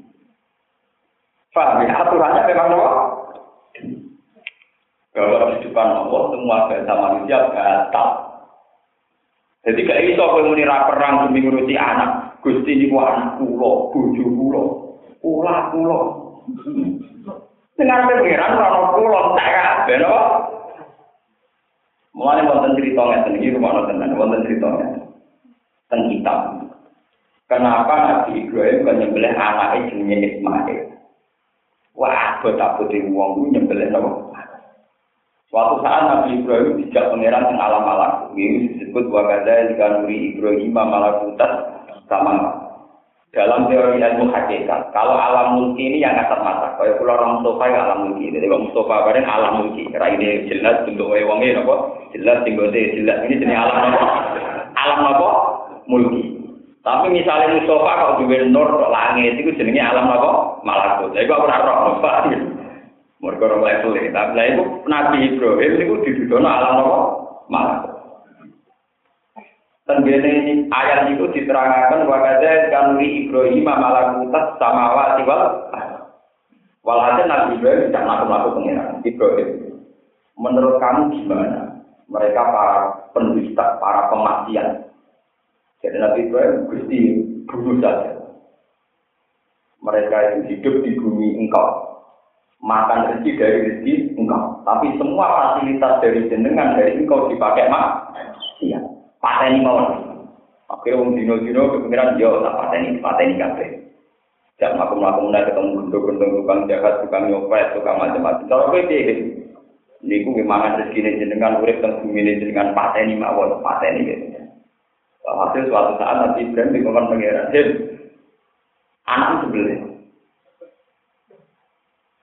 Paham ya? Aturannya memang nopo? Bahwa di depan Allah semua bahasa manusia batal. Jadi gak iso kowe muni ra perang demi ngurusi anak. Gusti niku anak kula, bojo kula, kula kula. Dengan pengiran ora kula tak kabeh napa? Mulane wonten cerita ngeten iki rumah tenan, wonten cerita tentang kitab. Kenapa Nabi Ibrahim kan nyembelih anaknya jenenge Ismail? Wah, abot abot wong ku nyembelih napa? Suatu saat Nabi Ibrahim dijak pangeran teng alam malakut. Ini disebut wakada jika nuri Ibrahim malakutat sama. Dalam teori ilmu hakikat, kalau alam mulki ini yang kasat mata, kalau pulau orang Mustafa ya alam mulki, jadi Bang Mustafa bareng alam mulki. Ini jelas bentuk wongnya, apa? Jelas tinggal jelas ini jenis alam apa? Alam apa? Mulki. Tapi misalnya Mustafa kalau juga nur langit itu jenisnya alam apa? Malakut. Jadi aku ora Pak. Mereka orang level ini. Tapi lah itu Nabi Ibrahim itu didudono alam apa? Malakut. Dan ini ayat itu diterangkan wakada kanuri Ibrahim malakutas sama wal Walhasil Nabi Ibrahim tidak melakukan pengiran Ibrahim. Menurut kamu gimana? Mereka para pendusta, para pemaksiat. Jadi Nabi Ibrahim gusti bunuh saja. Mereka itu hidup di bumi engkau. Makan rezeki dari rezeki engkau. Tapi semua fasilitas dari jenengan dari engkau dipakai mak. Iya. Pateni mawon. Akhirnya wong dino-dino kepikiran yo tak pateni, pateni kabeh. Jak makum-makum mulai ketemu gendong-gendong tukang jahat, tukang nyopet, tukang macam-macam. Kalau kowe piye? Niku gimana rezeki jenengan urip teng bumi jenengan pateni mawon, pateni gitu. Hasil suatu saat Nabi Ibrahim dikongkon pengiran, Hil, anak sebelah.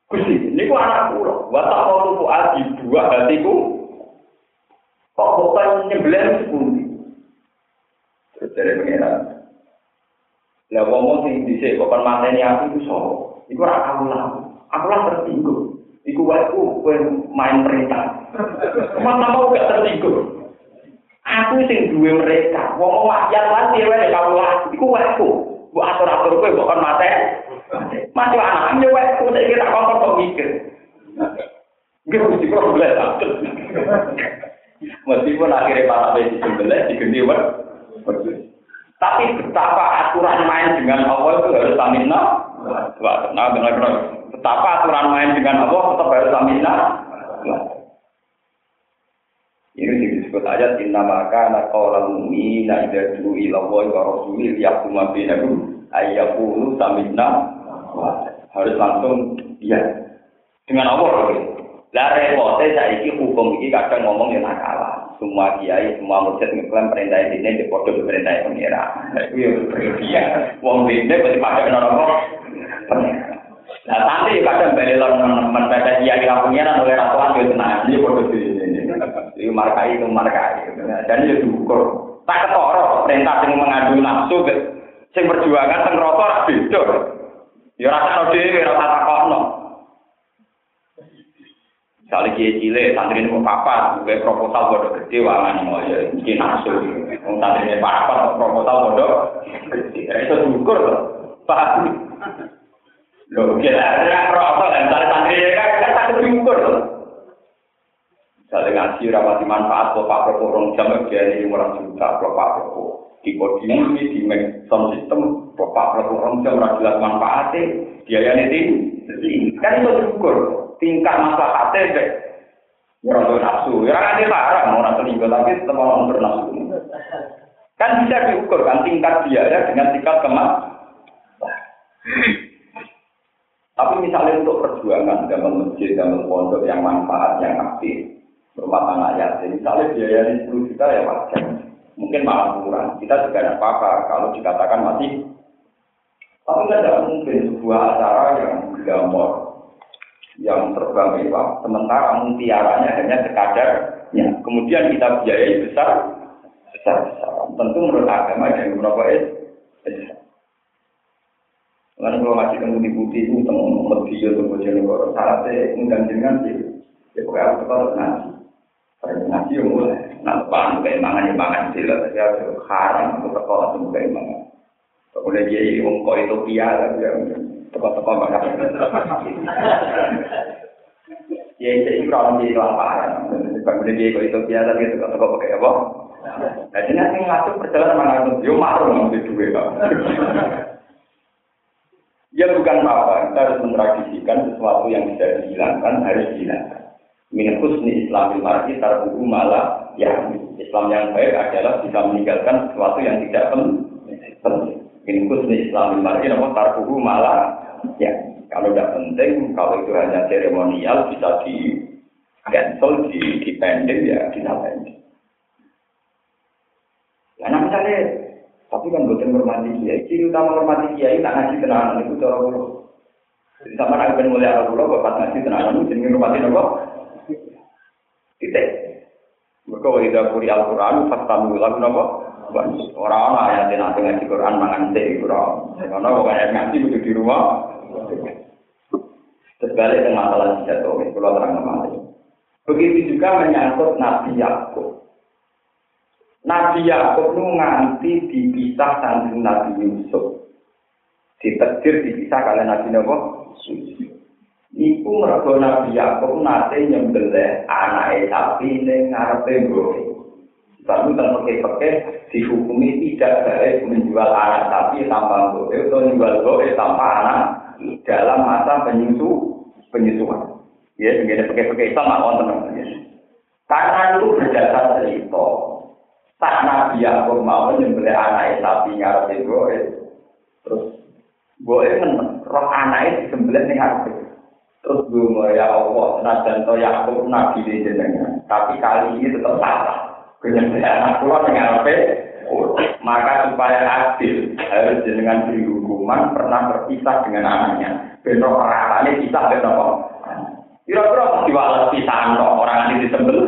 Gusti, ini ku anak kula. Wa lupu adi dua hatiku. Kok bukan nyembelih sepundi? Terus dari pengiran. Lah ngomong sing dhisik kok mateni aku iku sapa? Iku ora aku lah. Aku lah tertinggal. Iku wae main perintah. Mana mau gak tertinggal? Aku sing duwe mereka. Wong wakyat lan dhewe kamu lah. Iku waeku. Bu atur-atur kowe kok kon mate. Mati anak yo waeku nek kira kok kok mikir. Nggih mesti kok boleh Meskipun akhirnya para bayi disembelih, diganti. Tapi betapa aturan main dengan Allah itu harus stamina. Wah, nah, benar benar. Betapa aturan main dengan Allah tetap harus stamina. Ini disebut ayat inna maka naqala mu'mina idza du'u ila Allah wa rasulih yaquma bainahum ayyaqulu sami'na harus langsung iya. Dengan Allah lah repotnya saiki hukum ini kadang ngomong yang nakal semua kiai semua mujid ngeklaim perintah ini di foto perintah pengira. Itu yang berlebihan wong ini pasti kena rokok Nah, nanti kadang balik teman-teman pada kiai pengira oleh ratuan itu tenang. Foto ini Ini markai itu markai. Dan itu diukur. Tak ketoro perintah yang mengadu nafsu sing perjuangan teng rata ora beda. Ya rasa dhewe rasa takokno. Misalnya kiai cilik, santri ini papa, gue proposal bodoh gede, wangan mau ya, mungkin nafsu. Wong santri ini papa, proposal bodoh gede. Itu diukur paham? Loh, kira ada proposal, misalnya santri ini kan, kan tak diukur loh. Misalnya ngaji rapati manfaat, Pak Propo rong jam, dia ini orang juta, Pak Propo. Di ini, di sound system, Pak Propo rong jam, orang jelas manfaatnya, biayanya tinggi. Kan itu diukur. Tingkat masalahnya, deh. Orang nafsu. Ya kan ini parah, mau nafsu selingkuh, tapi tetap orang bernafsu. Kan bisa diukur kan tingkat biaya dengan tingkat kemas. Tapi misalnya untuk perjuangan dalam masjid, dalam pondok yang manfaat, yang aktif, rumah tangga yatim. Misalnya biayanya 10 juta ya wajar. Mungkin malah kurang. Kita juga ada apa-apa kalau dikatakan masih. Tapi tidak mungkin sebuah acara yang gambar, yang terbang mewah, sementara mutiaranya hanya sekadar. Ya. Kemudian kita biayai besar, besar-besar. Tentu menurut agama yang berapa besar. Lalu kalau masih di putih itu, temu video atau bojonegoro, syaratnya undang dengan sih. Ya aku tetap. Ngaji yang mulai, nah mangan sila, tapi haram mangan. Kemudian kok itu pia tapi ya. Ya itu itu lapangan. Kemudian dia itu pia tapi pakai apa? Nah jadi nanti ngatur perjalanan marum di dua. Ya bukan apa, kita harus mentradisikan sesuatu yang bisa dihilangkan harus dihilangkan min husni islamil mar'i tarbuhu malah ya Islam yang baik adalah bisa meninggalkan sesuatu yang tidak penting. Min husni islamil mar'i nama tarbuhu malah ya kalau tidak penting, kalau itu hanya seremonial bisa di cancel, di, di pending ya pending. Ya nah misalnya, tapi kan bukan hormati kiai, ciri utama hormati kiai tak ngaji tenanan itu cara dulu. Jadi sama nak ben mulai loh, bapak ngaji tenanan itu jenenge hormati nopo. Titik. Mereka wajib kuri Al-Quran, fastamu lagu nopo. Orang-orang ayat yang nanti ngaji Quran mangan teh kurang. Karena orang ngaji itu di rumah. Terbalik dengan masalah jatuh, kalau terang nama Begitu juga menyangkut Nabi Yakub. Nabi Yakub itu nganti dipisah sandung Nabi Yusuf. Ditekdir dipisah kalian Nabi Nabi Iku mergo Nabi Yakub nate nyembelih anake sapi ning ngarepe mbok. Lalu dan pakai-pakai dihukumi tidak baik menjual anak sapi tanpa mbok atau menjual mbok tanpa anak dalam masa penyusu penyusuan. Ya, dengan pakai-pakai itu nggak wonten ya. Karena itu berdasar cerita. Tak Nabi Yakub mau menyembelih anak sapi ngarepe mbok, terus mbok kan roh anake disembelih ning ngarepe Terus dungo ya Allah, senajan to Yakub nabi di jenengan, tapi kali ini tetap salah. Kenyataan anak pulau dengan apa? Maka supaya adil harus jenengan beri hukuman pernah berpisah dengan anaknya. Bentrok peratannya pisah bentrok. Kira-kira pasti walau pisah orang ini disembel.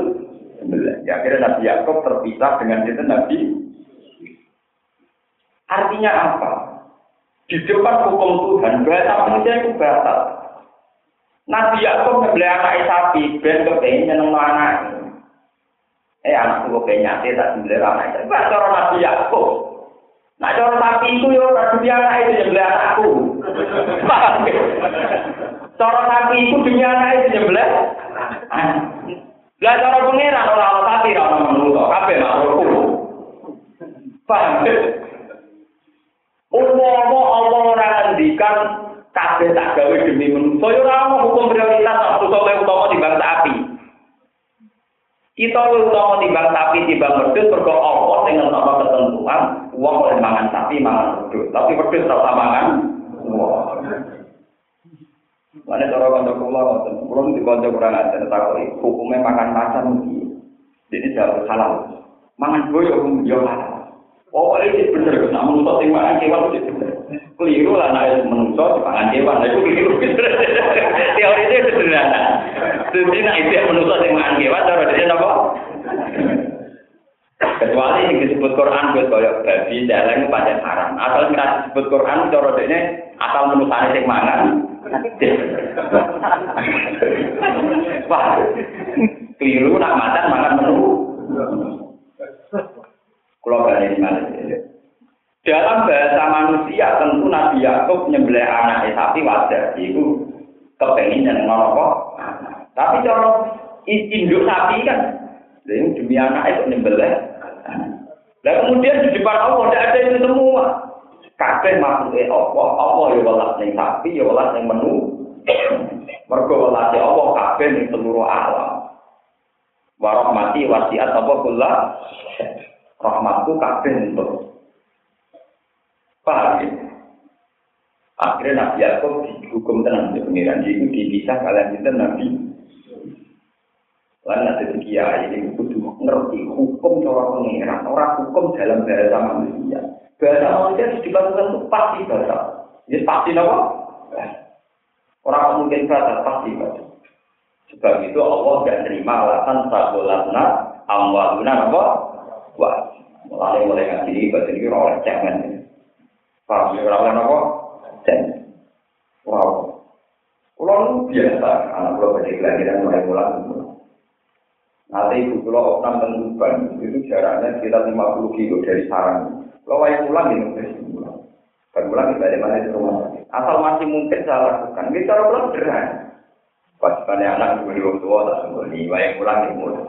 Ya akhirnya Nabi Yakub terpisah dengan itu Nabi. Artinya apa? Di depan hukum Tuhan, bahasa manusia itu batal. Nabi Yakub ngebeli anak sapi, ben kepengen nang anak. Eh anakku gua kayak nyate tak sembelih anak. Ba cara Nabi Yakub. Nah cara sapi itu yo ora dunia anak itu nyembelih anakku. Cara sapi itu dunia anak itu nyembelih. Lah cara pengeran ora ana sapi ora ono menungso, kabeh makhluk. Paham? Allah Allah Allah orang ngendikan kabeh tak gawe demi manusa yo ora ono hukum prioritas sak manusa luwih utama timbang sapi. Kita luwih utama timbang sapi timbang wedhus mergo apa sing ngetokno ketentuan wong oleh mangan sapi mangan wedhus, tapi wedhus ora mangan wong. Mana cara kanca kula ngoten, kula di kanca kurang ajar takoki hukume makan macan iki. Jadi jauh halal. Mangan boyo yo halal. Oh, ini bener, nak menusuk sing mangan kewan itu. Keliru lah, nak menusuk mangan kewan, itu keliru. Teori itu sederhana. Jadi nak itu menusuk sing mangan kewan, cara dia apa? Kecuali yang disebut Quran, buat koyok babi, celeng, pancen haram. Asal kita disebut Quran, cara dia asal menusuk sing mangan. Wah, keliru nak macan mangan menu. Kalau balik ya. Dalam bahasa manusia tentu Nabi Yakub nyembelih anak sapi wajar. Itu kepengen yang ngono Tapi kalau induk sapi kan, ini demi anak itu nyembelih. Dan kemudian di depan Allah tidak ada itu semua. Kabeh maksudnya Allah, Allah ya welas ning sapi, ya welas ning menu. Mergo welas Allah kabeh ning seluruh alam. Warahmati wasiat apa kula rahmatku kabeh untuk paham ya? Akhirnya Nabi Yakub dihukum tenang di pengiran itu dipisah kalian itu Nabi. Lalu nanti kiai ini kudu ngerti hukum cara pengiran, orang hukum dalam bahasa manusia. Bahasa manusia dilakukan itu pasti bahasa. Ini pasti apa? Orang mungkin bahasa pasti bahasa. Sebab itu Allah tidak terima alasan sabolatna amwaluna apa? Wah, mulai mulai ngaji ini bahasa ini orang jangan. Paham ya orang apa? Jangan. Wow. Kalau biasa, anak pulau pada kelahiran mulai mulai. Nanti ibu pulau Oknam dan itu jaraknya sekitar 50 kilo dari sarang. Kalau wayang pulang ini dari pulang. Dan pulang kita di mana di rumah Asal masih mungkin saya lakukan. Ini cara pulang sederhana. Pas anak gue di tua, tak sembunyi. Wayang pulang di mulut.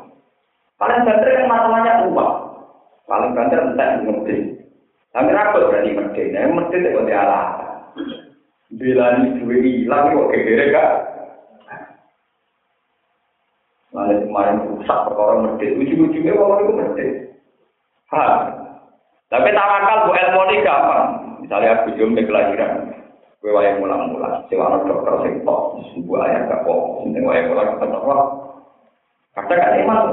Paling banter kan masalahnya uang. Paling banter entah ngerti. Tapi rapat berarti mesti. Nah, mesti itu dia alah. Bila ini duit hilang, kok kira kak? Lalu kemarin rusak perkara mesti. Ujung-ujungnya orang itu mesti. Hah? Tapi tawakal bu ilmu ini gampang. Misalnya aku jom kelahiran. Gue wayang mulang-mulang. Sewa dokter sing tok. Sebuah ayah gak kok. Sing wayang mulang kan iman.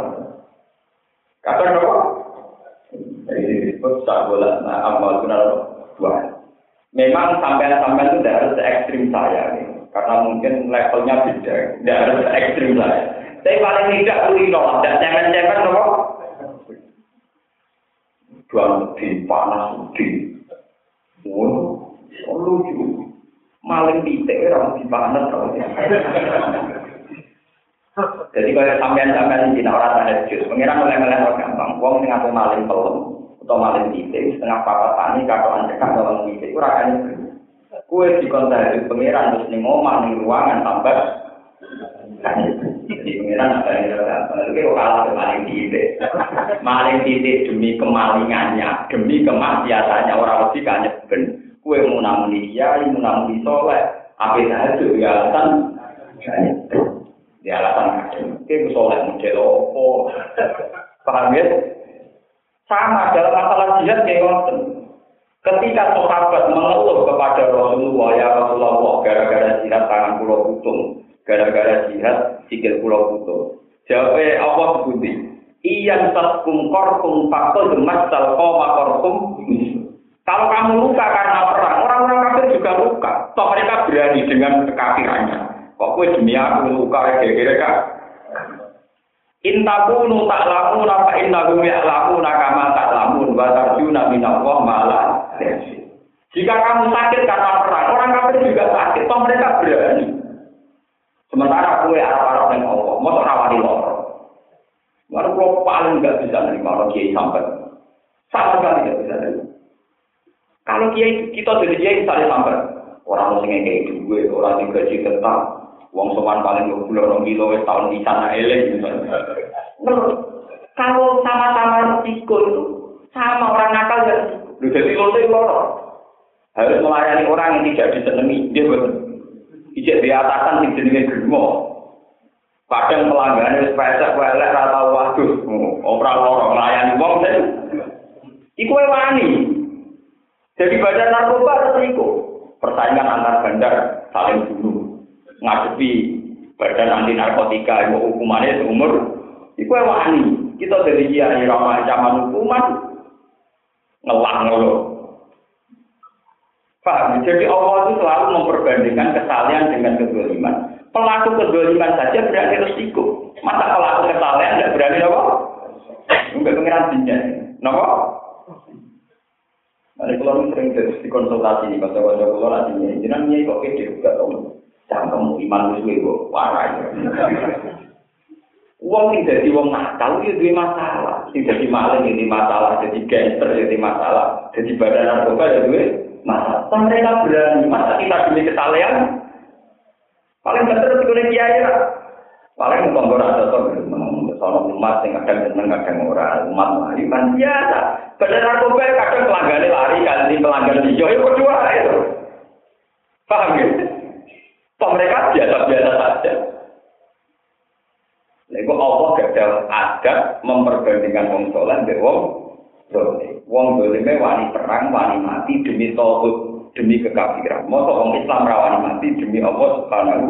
Kadang apa? Jadi disebut sabola. Nah, amal benar dua. Memang sampai-sampai itu tidak harus ekstrim saya nih. Karena mungkin levelnya beda. Tidak harus ekstrim saya. Tapi paling tidak kulino. Dan cemen-cemen apa? Dua lebih panas lebih. Oh, lucu. Maling titik orang lebih panas kalau Jadi kalau sampean-sampean di orang tahajud, pengiran mulai-mulai orang gampang. Sing aku maling pelem atau maling titik, setengah papat tani, katoan cekak dalam titik, itu rasanya Kue di tahajud pengiran terus ning omah ning ruangan tambah. Jadi pengiran ada yang gampang. Lalu kalah maling titik. Maling titik demi kemalingannya, demi kemaksiatannya orang mesti kan ben. Kue mau namun dia, mau namun soleh, apa tahajud ya alasan di alasan itu soleh model opo paham ya sama dalam masalah jihad kayak ngoten ketika sahabat mengeluh kepada Rasulullah ya Rasulullah gara-gara jihad tangan pulau putung gara-gara jihad sikil pulau putung jawabnya Allah sebuti iyan taskum korkum fakto demas salko makorkum kalau kamu luka karena perang orang-orang kafir juga luka. Toh mereka berani dengan kekafirannya. Kok kowe demi aku luka kira-kira? Intakunu tak lamu napa intakum ya lamu nakama tak lamun wa tarjuna minallah malah Jika kamu sakit karena perang, orang kafir juga sakit, toh mereka berani. Sementara kue arah-arah yang Allah, mau rawani lor. Lalu kalau paling nggak bisa nerima orang kiai sampai, sama sekali nggak bisa nerima. Kalau kiai kita jadi kiai misalnya sampai, orang yang kayak gue, orang yang gaji tetap, Wong sowan paling dua puluh orang kilo tahun di sana elek Kalau sama-sama risiko itu sama orang nakal ya. Lu jadi lo loro. Harus melayani orang yang tidak disenangi. Dia betul. ijek di atasan sing jenenge germo. Kadang pelanggan wis pesek welek ra tau waduh, ora loro nglayani wong sing iku wani. Jadi badan narkoba harus iku. Persaingan antar bandar saling bunuh. Ngadepi badan anti narkotika iku hukumannya seumur iku wani. Kita dari kiai ramah zaman hukuman ngelang ngono. Pak, jadi Allah itu selalu memperbandingkan kesalahan dengan kezaliman pelaku kedoliman saja berani resiko. Masa pelaku kesalahan tidak berani apa? Enggak pengiran jinnya. Kenapa? Nah, kalau sering di konsultasi nih, kata wajah kalau nantinya, jangan nyai kok kece juga tau. Jangan iman musuh itu, warai. Uang sing jadi uang nakal itu dua masalah. Sing jadi maling ini masalah, jadi gangster jadi masalah, jadi badan narkoba ya dua masalah. Mereka berani, masa kita demi kesalahan, Paling bener kuning kiai lah. Paling mau ada tuh sono umat yang kadang seneng kadang ora umat lari kan biasa. Bener aku kadang pelanggan lari ganti pelanggan hijau itu kedua itu. Paham ya? Toh mereka biasa-biasa saja. Lalu Allah gagal adab memperbandingkan wong soleh dengan wong soleh. Wong wani perang, wani mati demi tauhid demi kekafiran. Masa orang Islam rawani mati demi Allah Subhanahu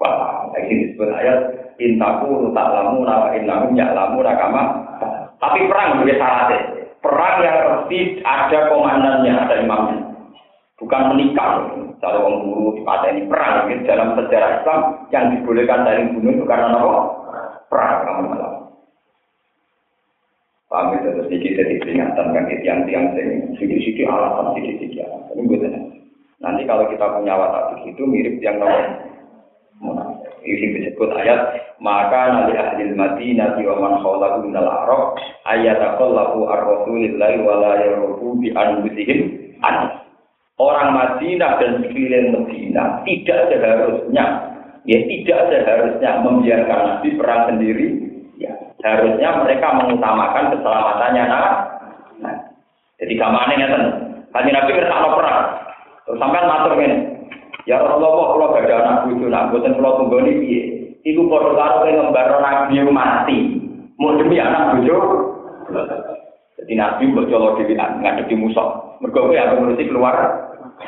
wa taala. Ini disebut ayat intaku tak lamu nawa innahum lamu nakama. Tapi perang juga syaratnya. Perang yang pasti ada komandannya, ada imamnya. Bukan menikah. Cara orang guru di ini perang. Ini dalam sejarah Islam yang dibolehkan dari bunuh itu karena apa? Perang kamu malam. Paham itu terus sedikit jadi peringatan kan tiang-tiang sing sedikit-sedikit alasan sedikit-sedikit alasan. Ini gue Nanti kalau kita punya watak itu mirip yang nomor ini disebut ayat maka nanti ahli mati nanti wa man khawlahu minal arab ayat aqallahu ar-rasulillahi wa la bi anfusihim an orang Madinah dan sekeliling Madinah tidak seharusnya ya tidak seharusnya membiarkan Nabi perang sendiri. Harusnya mereka mengutamakan keselamatannya nah, nah. jadi kamane ngeten. Kanji nabi kersakno perang. Terus sampean matur ngene. Ya Rasulullah kalau gak ada anak bojo nak boten kula tunggoni piye? Iku padha karo ngembarno nabi mati. Mau demi anak bojo? Jadi nabi mbok colo dhewean ngadepi musuh. Mergo kowe yang ngurusi keluar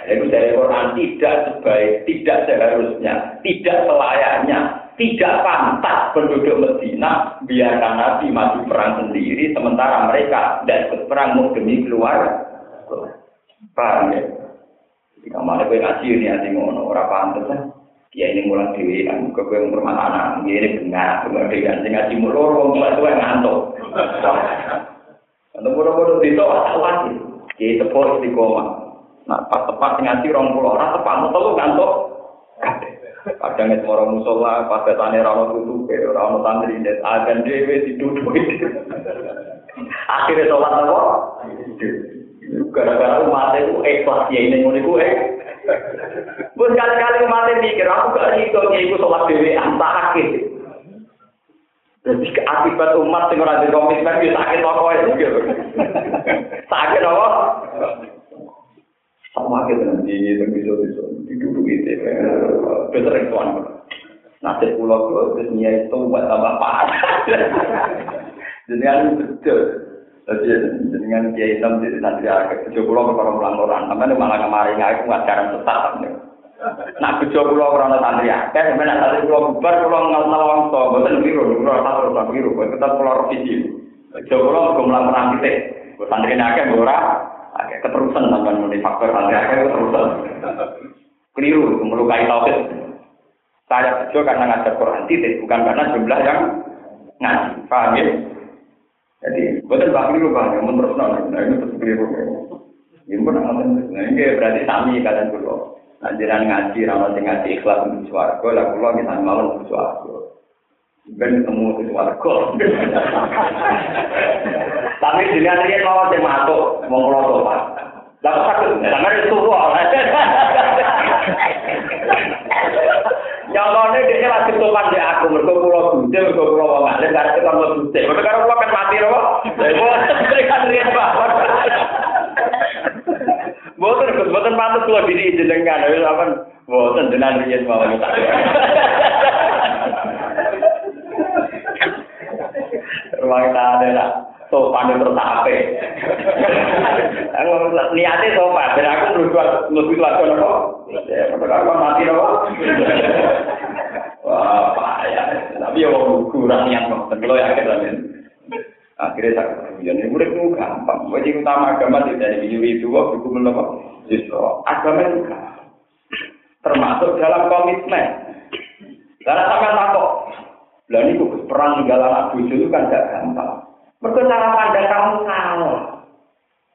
itu dari Quran tidak sebaik, tidak seharusnya, tidak selayaknya tidak pantas penduduk Medina biarkan Nabi mati perang sendiri sementara mereka tidak ikut perang mau demi keluar. Paham ya? Jika mana gue ngaji ini hati ngono orang pantas kan? Ya ini mulai dewi kan, gue gue rumah anak, ini benar, benar dewi kan, ngaji mulu orang mulai tua ngantuk. Untuk bodoh-bodoh itu asal lagi, ya tepuk istiqomah. Nah pas tepat ngaji orang pulau orang tepat, mau tahu ngantuk. Kadang itu orang musola, pas datanya rano tutup, rano santri, akan dewe ditutup. Akhirnya sholat apa? Gara-gara umat itu ikhlas ya ini ngono iku eh. Bus kali-kali umat mikir aku gak iso iku sholat dewe antake. Jadi akibat umat sing ora komitmen bisa sakit pokoke. Sakit apa? Sama kita nanti itu bisa bisa duduk itu besar itu kan nasib pulau itu terus niat itu buat tambah parah dengan betul. Jadi dengan dia hitam di nanti agak tujuh pulau kalau pulang orang tapi malah kemarin aku nggak cara tetap Nah, bejo kula ora ana santri akeh, nek santri kula bubar kula ngelong to, mboten biru, kula satu ora biru, tetep kula revisi. Kok mlaku nang titik. Santri akeh ora, Agak keterusan sampai mulai faktor agak keterusan. Keliru, melukai tauhid. Saya bejo karena ngajar Quran titik, bukan karena jumlah yang ngaji. Paham ya? Jadi, betul bah keliru bah, yang terus nah ini terus keliru. Ini pun nah ini berarti sami kalian dulu. Anjuran ngaji, ramal ngaji ikhlas untuk suaraku, lah kulo kita malam untuk suaraku. Ben ketemu di warga. Tapi dilihat dia mau dia masuk, mau ngelotok pak. Lalu sakit, sama dia tua. Yang mana dia lagi topan di aku, mereka pulau bute, mereka pulau wong alim, karena kita mau bute. Mereka kalau pulau kan mati loh. Mereka lihat pak. Boten, boten patut kula diri jenengan. Wis apa boten jenengan riyen mawon tak. Ruang tane lah. Sopan terus ape. Aku niate sopan, ben aku ngrubah lebih lagi nopo. Ya, aku mati nopo. Wah, payah. Tapi ya wong kurang niat kok. Kalau yakin lah akhirnya tak kemudian ini murid itu gampang wajib utama agama tidak dari video itu itu menapa justru agama itu termasuk dalam komitmen karena sampai takut ini kok perang tinggal anak bujuk itu kan gak gampang. Mereka cara kamu salah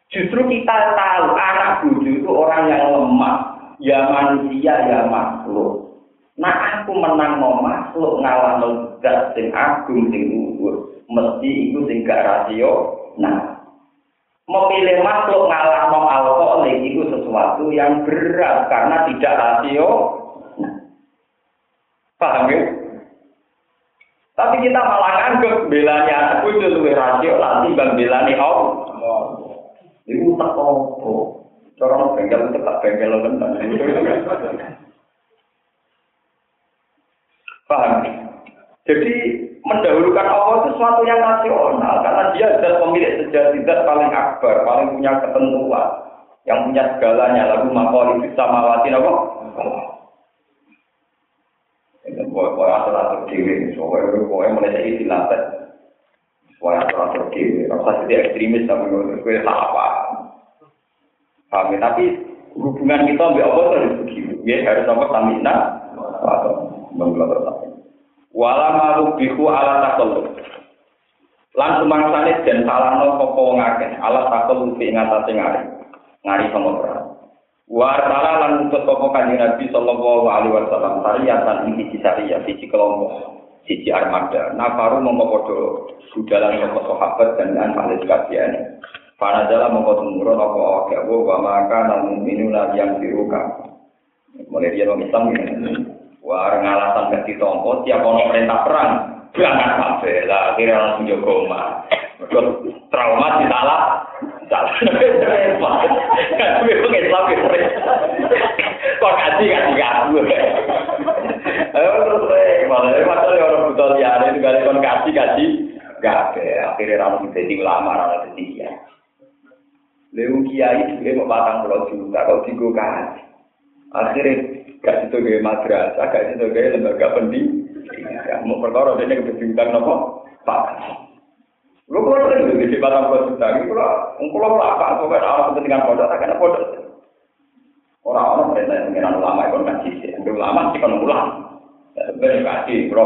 justru kita tahu anak bujuk itu orang yang lemah ya manusia ya makhluk. Nah aku menang mau makhluk ngalah zat sing agung sing luhur mesti itu sing gak rasio nah memilih makhluk ngalah no alkoholik itu sesuatu yang berat karena tidak rasio nah paham ya tapi kita malah anggap belanya anak itu lebih rasio nanti bang belani Allah itu tak apa orang bengkel tetap bengkel tenan paham jadi mendahulukan Allah itu sesuatu yang nasional karena dia adalah pemilik sejati zat paling akbar, paling punya ketentuan, yang punya segalanya. Lalu makhluk itu sama mawati apa? Asal dewi, soalnya boleh mulai dari asal asal dewi, rasa jadi ekstremis tapi gue apa? Kami tapi hubungan kita ambil Allah harus begitu. Ya harus sama tamina atau menggelar wala malu bihu ala takallub lan sumangsane den salahno sapa wong akeh. Ala takallub ing atase ngari ngari sama wa ta'ala lan utus sapa kanjeng Nabi sallallahu alaihi wasallam sariyatan ing siji sariyah siji kelompok siji armada. Nafaru mongko padha budalan sapa sahabat dan an ahli sekalian. Para dalam mongko tumurun apa awake wa maka namun minuna yang diruka mulai dia Islam ini Wah, ngalasan gak ditompo, tiap ono perintah perang, berangkat kabeh lah, akhirnya langsung jaga omah. trauma di salah, salah. Kan pengen Islam Kok kaji kaji aku. Eh, malah masalah orang buta liane itu kali kon kaji kaji, gak akhirnya langsung jadi ulama, langsung jadi kiai. Lewu kiai dia mau batang pulau juta, kok tiga kaji. Akhirnya gak situ gaya madrasah, gak situ gaya lembaga pendidikan. Ya, mau perkara dene kebijakan napa? Pak. Lu kok ora ngerti iki barang kok kita iki kula ngkula apa kok ora ana kepentingan pondok tak kena pondok. Ora ana perintah yang ngira ulama kon kan sih. Ndek ulama sik kon ngulah. Ben kaki bro.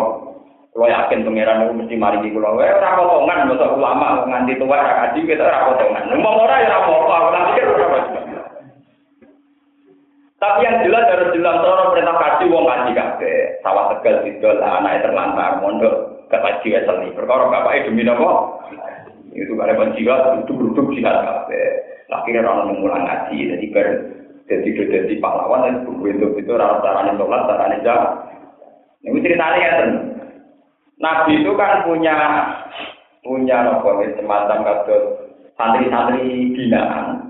Kula yakin pangeran niku mesti mari iki kula wae ora potongan mboten ulama nganti tuwa ora kaji kita ora potongan. Mumpung ora ya ora apa-apa, nanti kira ora apa-apa. Tapi yang jelas harus jelas orang perintah kaji wong kaji kabeh. Sawah tegal sidol anaknya terlantar mondok ke kaji weseli. Perkara bapaknya demi nopo? Itu karena penjiwa itu duduk jihad kabeh. Akhirnya orang mengulang ngaji jadi ber jadi jadi pahlawan dan buku itu itu rasa caranya sholat caranya jam. Ini ceritanya ya Nabi itu kan punya punya nopo semacam kados santri-santri binaan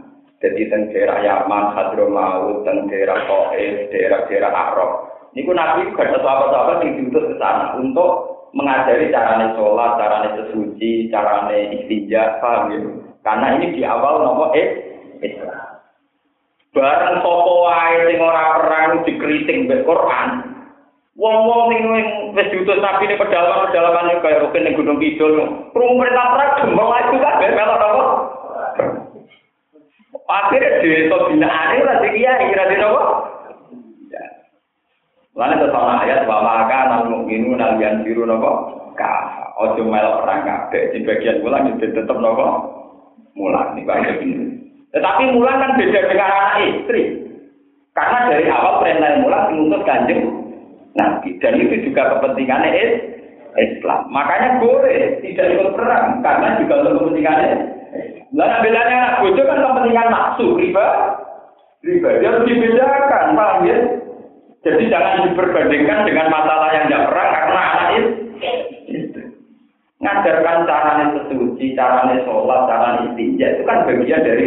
jadi teng daerah Yaman, Hadramaut, teng daerah Taif, daerah-daerah Arab. Niku Nabi juga ada sahabat-sahabat yang diutus ke sana untuk mengajari carane sholat, carane sesuci, carane istinja, paham ya? Karena ini di awal nomor eh Islam. Bareng sopo wae sing ora perang dikritik mbek Quran. Wong-wong sing wis diutus Nabi ini pedalaman-pedalaman kaya rukun ning Gunung Kidul. Krungu perintah perang gembong itu kabeh melok Akhirnya desa binaan itu lagi kiai kira kira apa? Lalu tetap ayat bahwa nal mukminu nal yang biru nopo kah. Ojo melok orang kafe di bagian mulan itu tetap nopo mulan nih bagian ini. Tetapi mulan kan beda dengan anak istri. Karena dari awal perintah mulan diutus kanjeng Nabi dan itu juga kepentingannya Islam. Makanya boleh tidak ikut perang karena juga untuk kepentingannya Lah bilangnya anak bojo kan kepentingan nafsu riba. Riba dia harus dibedakan, paham ya? Jadi jangan diperbandingkan dengan masalah yang tidak perang karena anak itu. Ngajarkan caranya sesuci, caranya sholat, caranya istinja itu kan bagian dari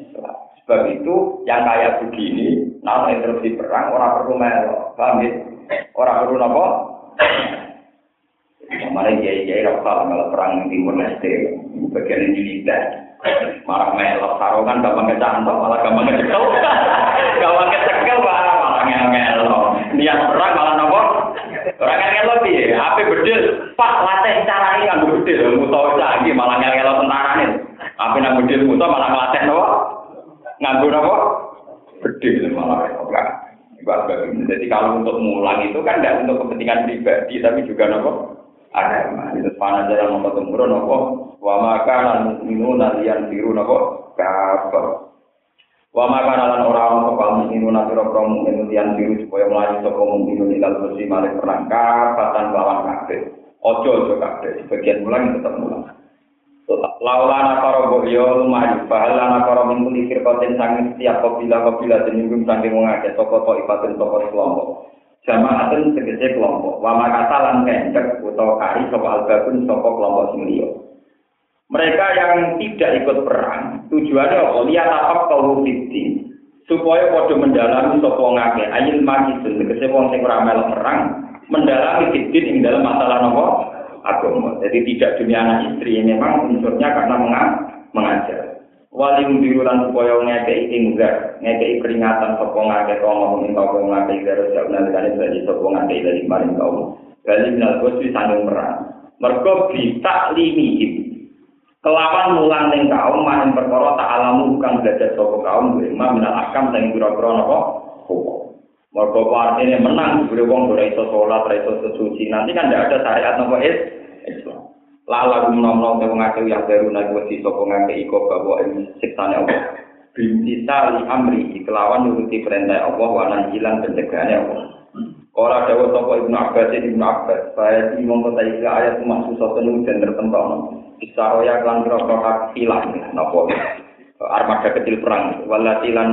Islam. Sebab itu yang kayak begini, nah interupsi perang orang perlu melo, paham ya? Orang perlu apa? Kemarin kiai kiai rasa kalau perang timur leste, bagian tidak. Malah melok sarungan gampang kecantol, malah gampang kecekel. gampang kecekel malah malah ngelo. Niat perang malah nopo? Orang ngelo piye? Ape bedil? Pak latih cara ini kan bedil, musuh lagi malah ngelo tentara nih. Ape nang bedil musuh malah ngelatih nopo? nganggur apa? Gede malah. Jadi kalau untuk mulang itu kan tidak untuk kepentingan pribadi, tapi juga nopo agama. Itu panah jalan nomor temurun apa? Wa makana minu nalian biru apa? Kabar. Wa makana lan orang apa minu nalian biru apa? Nalian biru supaya melayu sopa minu nilal bersih malik perang. Kabar dan bawang. Ojo ojo kabir. Sebagian mulang tetap mulang. Laula na para bohyo lumayu, bahala na para minggu di firkotin sangin setiap kopila kopila jenimbing sangin mengaget, toko-toko ipatin toko kelompok. Jamaaten tegese kelompok, wa makata lan kencek utawa kari sapa albabun sapa kelompok liya. Mereka yang tidak ikut perang, tujuannya apa? Lihat apa kau fiti, supaya pada mendalami sapa ngake ayil makisun tegese wong sing ora melok perang, mendalami fitin ing dalam masalah nopo agama. Jadi tidak dunia anak istri memang unsurnya karena mengajar. Wali birulan supaya ngekei tinggal, ngekei peringatan sopo ngake kau mau minta kau ngake dari siap nalikane dari sopo ngake dari maring kau. Dari minal kosi sanggung merang. Mereka bisa limihim. Kelawan mulang ning kaum maring perkara tak alamu bukan belajar sopo kaum lima minal akam sing pira-pira napa. Mereka artinya menang, diberi wong ora iso sholat, ora sesuci. Nanti kan tidak ada syariat nopo Islam. Lala gumnom-nom te ngake yang baru naik wedi sapa ngake iko bahwa ini siksane Allah. Binti sali amri kelawan nuruti perintah Allah wa hilang pencegahannya Allah. Ora dawa sapa Ibnu Abbas Ibnu Abbas, saya di mongko ta iki ayat maksud sapa nu dan tertentu. Isaroya kelan kira-kira hilang napa armada kecil perang walati lan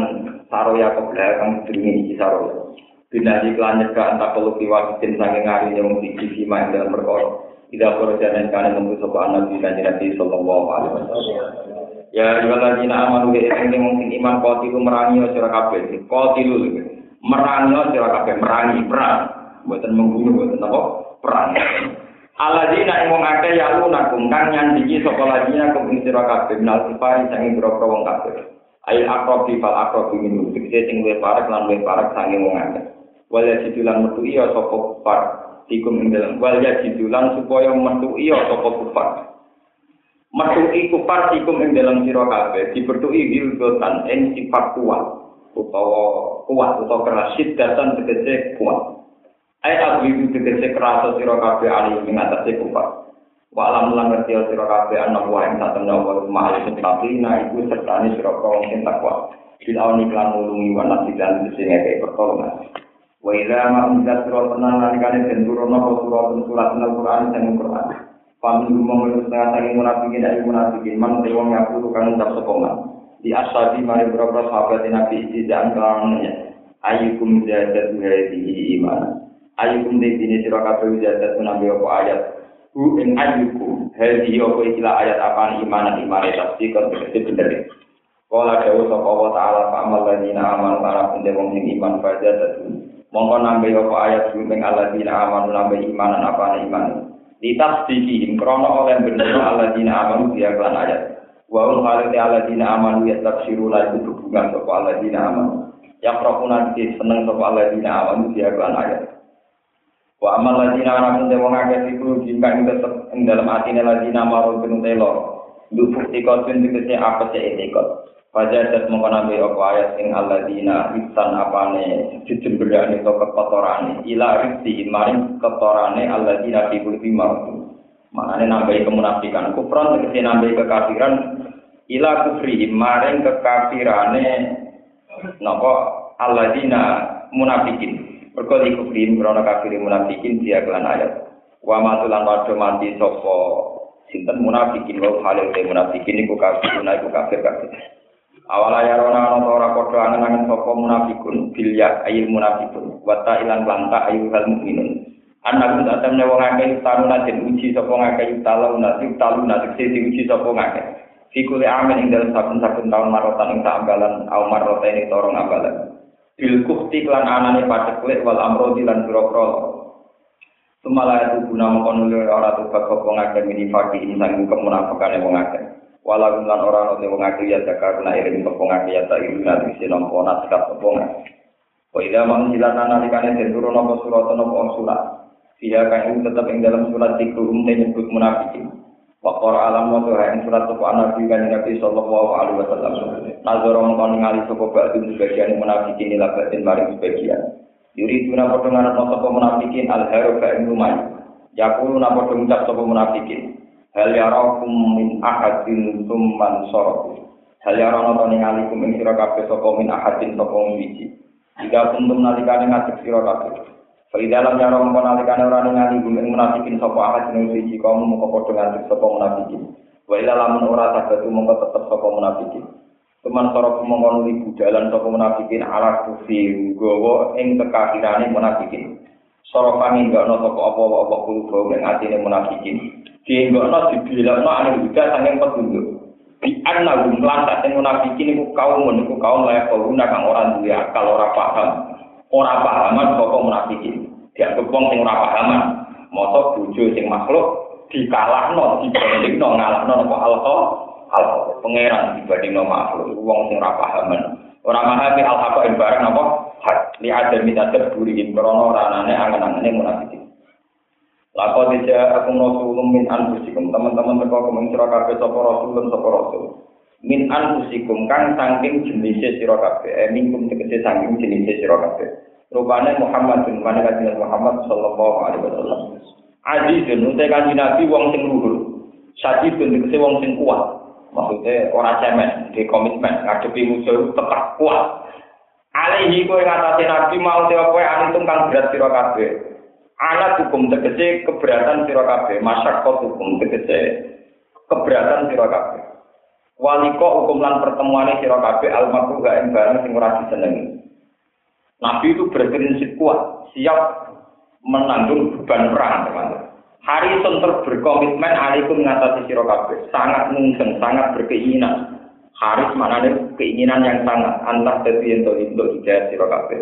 saroya ke belakang demi isaroya bina di kelan nyegah entah perlu kiwasin sange ngari yang siji sima yang dalam perkara tidak perlu jalan kalian nunggu sopa anak di kanji nabi sallallahu alaihi ya juga na amanu ke ini mungkin iman kotilu merangi sira kabeh. Kotilu merangi sira kabeh merangi perang. Buatan membunuh buatan apa? Perang. Aladina ing wong akeh ya lunakum kang nyandingi sapa ladina kum ing sira kabeh nal sifari sange boro wong kabeh. Ail akrobi fal akrobi minum dikse sing parek lan luwih parek sange wong akeh. Wal ya jidulan metu iya sapa tikum ing dalem wal ya jidulan supaya metu iya sapa kufar. Metu kufar tikum ing dalem sira kabeh dibertuki hilgotan ing sifat kuat utawa kuat utawa keras sidatan tegese kuat. Aku itu tegese kerasa sira kabeh ali ing atase kufar. Wa alam lan ngerti sira kabeh ana wa ing satemene wa mahal tapi na iku sertane sira kaum sing takwa. Bil awni lan nulungi wa nasidan sing ngeke pertolongan. Wa ila ma unzat tenan nalikane den turunna apa surat surat Al-Qur'an sing Qur'an. Pamin gumong setengah saking munafikin dari munafikin man wong ngaku kang ucap sepoman. Di asabi mari berapa sahabat Nabi tidak kawannya. Ayukum jadat hadhihi iman. ayukum dine sira kabeh jadat nabi apa ayat hu ing ayukum hadi apa ikilah ayat apa iman iman tafsir kan bener Kala dawu sapa wa ta'ala fa amal ladina aman para pende wong sing iman fajar dadu. Mongko nambe apa ayat sing alladzina aman nambe imanan apa iman. Ditafsiri krono oleh bener alladzina aman dia kan ayat. Wa hum khalati alladzina aman ya tafsiru la itu hubungan sapa alladzina aman. Ya prokuna di seneng sapa alladzina aman dia kan ayat. Wa amal ladina ana kunte wong akeh iku jika ing dalam atine ladina maru penuh telo. Duk bukti kodun dikese apa sih etikot. Pada dat mengenai apa ayat ing aladina isan apane jujemberane to kekotorane ila rizki maring kotorane aladina fi kulli mardu. Maknane nambahi kemunafikan kufran tegese nambahi kekafiran ila kufri maring kekafirane napa aladina munafikin. Mergo iku krim krana kafir munafikin dia kelan ayat. Wa matulan padha mati sapa sinten munafikin wa halil munafikin iku kafir iku kafir kafir. Awala ya rona ana ora padha angen-angen sapa munafikun bil ya ayil munafikun wa ta ilan lanta ayu hal mukminun. Anak tak temne wong akeh taruna den uji sapa ngakeh talu nasi talu nasi diuji sapa ngakeh. Fikuli amin ing dalam saben-saben tahun marotan ing tak ambalan au marotan ini torong ambalan. Bil kukti klan anane paceklik wal amrodi lan biro-biro. Itu guna mengkonuli ora tuba kok ngake mini fakir insang kemunafikan yang ngake. Walau lan ora ono wong ngake ya zakar na iring kok ngake ya tak iring nanti sinompo naskah kok ngake. Wa idza manzilatan nalikane den turun apa surat apa surat. Dia kan tetap ing dalam surat dikrum te nyebut munafikin. Wa qara alam wa tuha surat apa nabi kan Nabi sallallahu alaihi wasallam. Nazar mongko ningali sapa ba'du sebagian munafikin ila batin maring sebagian. Yuri tuna padha ngarep sapa munafikin al haru ka ing lumai. Yaqulu napa ngucap sapa munafikin. Hal yarakum min ahadin summan soroku. Hal yarana to ningali kum ing sira kabeh sapa min ahadin sapa wiji. Jika kuntum nalikane ngadeg sira kabeh. Fa dalam ya rom nalikane ora ningali gumeng munafikin sapa ahad ning siji kaum mung padha ngadeg sapa munafikin. Wa ila lamun ora tabatu mung tetep sapa munafikin. Teman sorok mongkon li budalan sapa munafikin ala kufi gowo ing kekafirane munafikin. sorokan ini enggak nopo kok apa apa kulo kulo yang hati ini munafikin. Di enggak nopo dibilang nopo aneh juga saking petunjuk. Di anak gum lantas yang munafikin ini kau menunggu kau layak kau kang orang dia kalau orang paham. Orang pahaman kok munafikin. Dia kebong sing orang pahaman motor tujuh sing makhluk dikalahno nopo dibanding nopo ngalah nopo alkohol alkohol pangeran dibandingno makhluk. Wong sing orang pahaman. Ora memahami al-haqa barang apa hak li adam min tadabburi krana ora anane angen-angene munafikin Lako tidak aku rasulun min anfusikum. Teman-teman teko kumeng sira kabeh sapa sapa rasul. Min anfusikum kang saking jenis sira. Eh minkum tegese saking jenis sira kabeh. Muhammad bin mana kanjeng Muhammad sallallahu alaihi wasallam. Azizun utek kanjeng Nabi wong sing luhur. Sadidun tegese wong sing kuat. Maksudnya orang cemen, di komitmen, ngadepi musuh tetap kuat. Alaihi kowe ngatasi Nabi mau tewa kowe anitung kang berat sira kabeh. anak hukum tegese keberatan sira kabeh masyarakat hukum tegese keberatan sira kabeh waliko hukum lan pertemuane sira kabeh almarhum gak ing barang sing ora disenengi Nabi itu berprinsip kuat siap menanggung beban perang teman-teman Harrison berkomitmen alaikum mengatasi kabeh sangat mungkin sangat berkeinginan Haris mana keinginan yang sangat antar jadi untuk untuk hidayah sira kabeh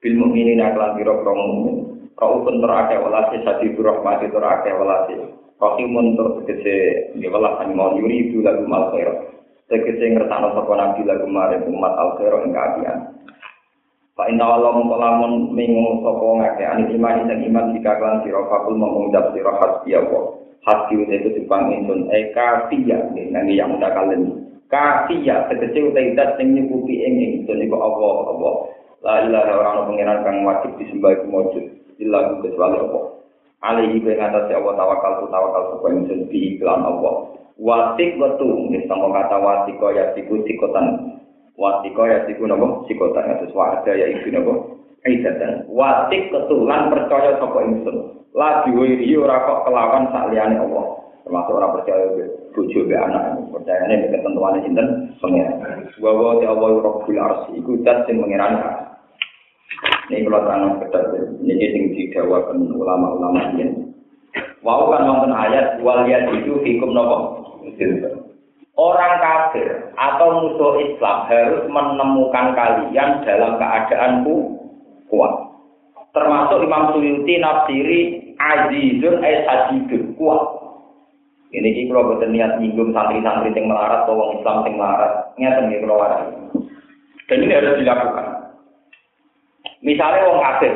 bil mukminin aklan sira mukmin Raufun terake walasi sadi rahmati terake walasi. Tegese ya welas mau yuri itu lagu mal khair. Tegese ngertano sapa nabi lagu mare umat al khair ing. Pak inna Allah mengkolamun minggu sopo ngake ani iman dan iman jika klan siro fakul mengucap siro hasbi Allah. Hasbi itu dipang insun eka tiya nih nangi yang udah kalian. Kafiya tegese utai dat sing nyukupi ing insun iku Allah Allah. La ilaha orang pengiran kang wajib disembah iku mujud. illa kecuali Allah. Alaihi bi ngatasi Allah tawakal tu tawakal supaya ingsun bi iklan Allah. Wasik wetu nggih sama kata wasiko ya siku sikotan. Wasiko ya siku napa sikotan atus ada ya iku napa aidatan. Wasik ketulan percaya sapa ingsun. La diwiri ora kok kelawan sak Allah. termasuk orang percaya bojo be anak percayane ketentuan sinten pengen wa wa ta Allah rabbul arsy iku dat sing mengirani Ini kalau tanah ketat, ini sing didawakan ulama-ulama ini. Wau kan wonten ayat waliyat itu hukum nopo. Orang kafir atau musuh Islam harus menemukan kalian dalam keadaan kuat. Termasuk Imam Suyuti nafsiri azizun ay kuat. Ini kita kalau betul niat nyinggung santri-santri yang melarat atau orang Islam yang melarat, nyata nih kalau Dan ini harus dilakukan. Misalnya wong kafir,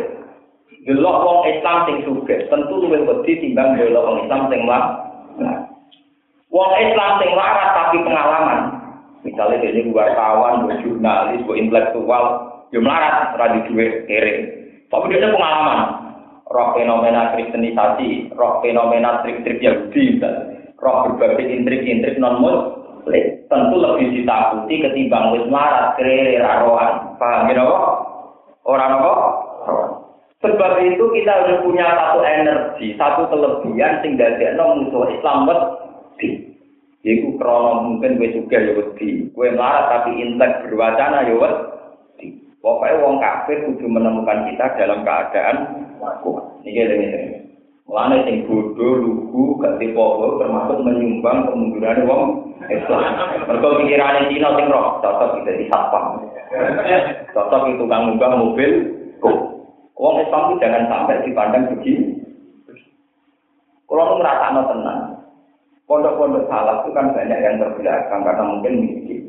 delok wong Islam sing sugih, tentu luwih wedi timbang delok wong Islam sing lah. Wong Islam sing larat tapi pengalaman. Misalnya dia wartawan, jurnalis, intelektual, dia melarat, radi duit, kere. Tapi dia pengalaman. Roh fenomena kristenisasi, roh fenomena trik-trik Yahudi, roh berbagai intrik-intrik non-muslim. Tentu lebih ditakuti ketimbang wis melarat, kere, raroan. Paham ya, Orang apa? Sebab itu kita harus punya satu energi, satu kelebihan sing dadekno musuh Islam wedi. Iku krono mungkin gue juga ya wedi. Gue marah tapi intek berwacana ya wedi. Pokoknya wong kafir kudu menemukan kita dalam keadaan kuat. Ini ini. Mulane sing bodoh, lugu, gak termasuk menyumbang kemunduran wong Islam. Mergo pikirane Cina sing roh, cocok di satpam. Cocok itu kang munggah mobil. Wong Islam jangan sampai dipandang begini. Kalau ngerasa tenang, pondok-pondok salah itu kan banyak yang terbelakang karena mungkin miskin.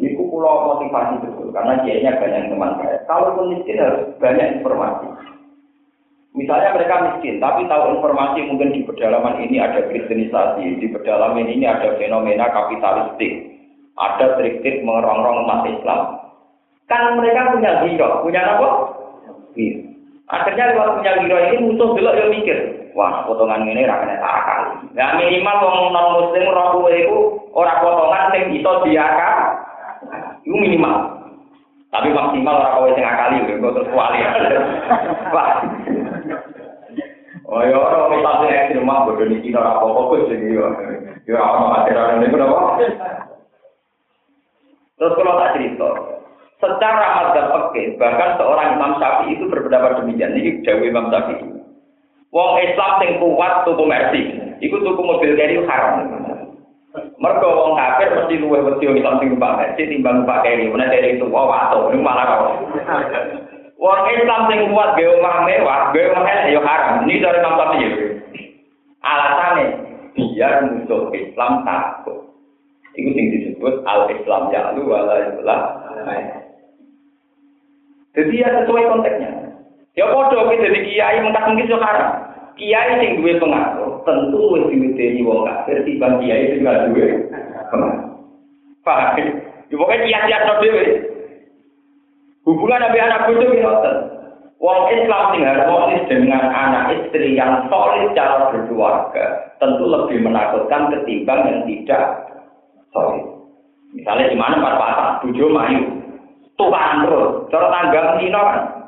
Ini pulau motivasi betul karena kiainya banyak teman saya. Kalaupun miskin harus banyak informasi. Misalnya mereka miskin, tapi tahu informasi mungkin di pedalaman ini ada kristenisasi, di pedalaman ini ada fenomena kapitalistik, ada trik-trik mengerongrong umat Islam. Kan mereka punya hero, punya apa? Hero. Akhirnya lewat punya hero ini musuh dulu yang mikir, wah potongan ini rakyatnya tak akal. Nah minimal wong non muslim roh itu orang potongan yang bisa diakal, itu minimal. Tapi maksimal orang kau yang akali, gue terus kuali. Wah, Oh ya ora wis tak ekstrim mah bodo niki ora apa-apa kok sing yo. Yo ora ono materi niku napa. Terus kalau tak cerita, secara madzhab fikih bahkan seorang Imam Syafi'i itu berpendapat demikian. Ini jauh Imam Syafi'i. Wong Islam sing kuat tuku mercy, iku tuku mobil dari haram. Mergo wong kafir mesti luwih wedi Islam sing numpak mercy timbang numpak keri. Mana dari itu wah wato, ini malah kok. Wong Islam sing kuat ge omah mewah, ge omah elek ya haram. Ini dari Imam Syafi'i. Alasannya biar musuh Islam takut. Itu yang disebut al-Islam ja'lu wala yulah. Jadi ya sesuai konteksnya. Ya podo kita jadi kiai mentah mungkin so haram. Kiai sing duwe pengaruh tentu wis diwedeni wong kafir timbang kiai sing gak duwe pengaruh. Paham? Ya pokoknya kiai-kiai dhewe. Hubungan Nabi anak bodoh ngoten. Wong Islam sing harmonis dengan anak istri yang solid cara berkeluarga tentu lebih menakutkan ketimbang yang tidak solid. Misalnya di mana pas patah, bujo mayu, tuhan terus, cara tangga Cina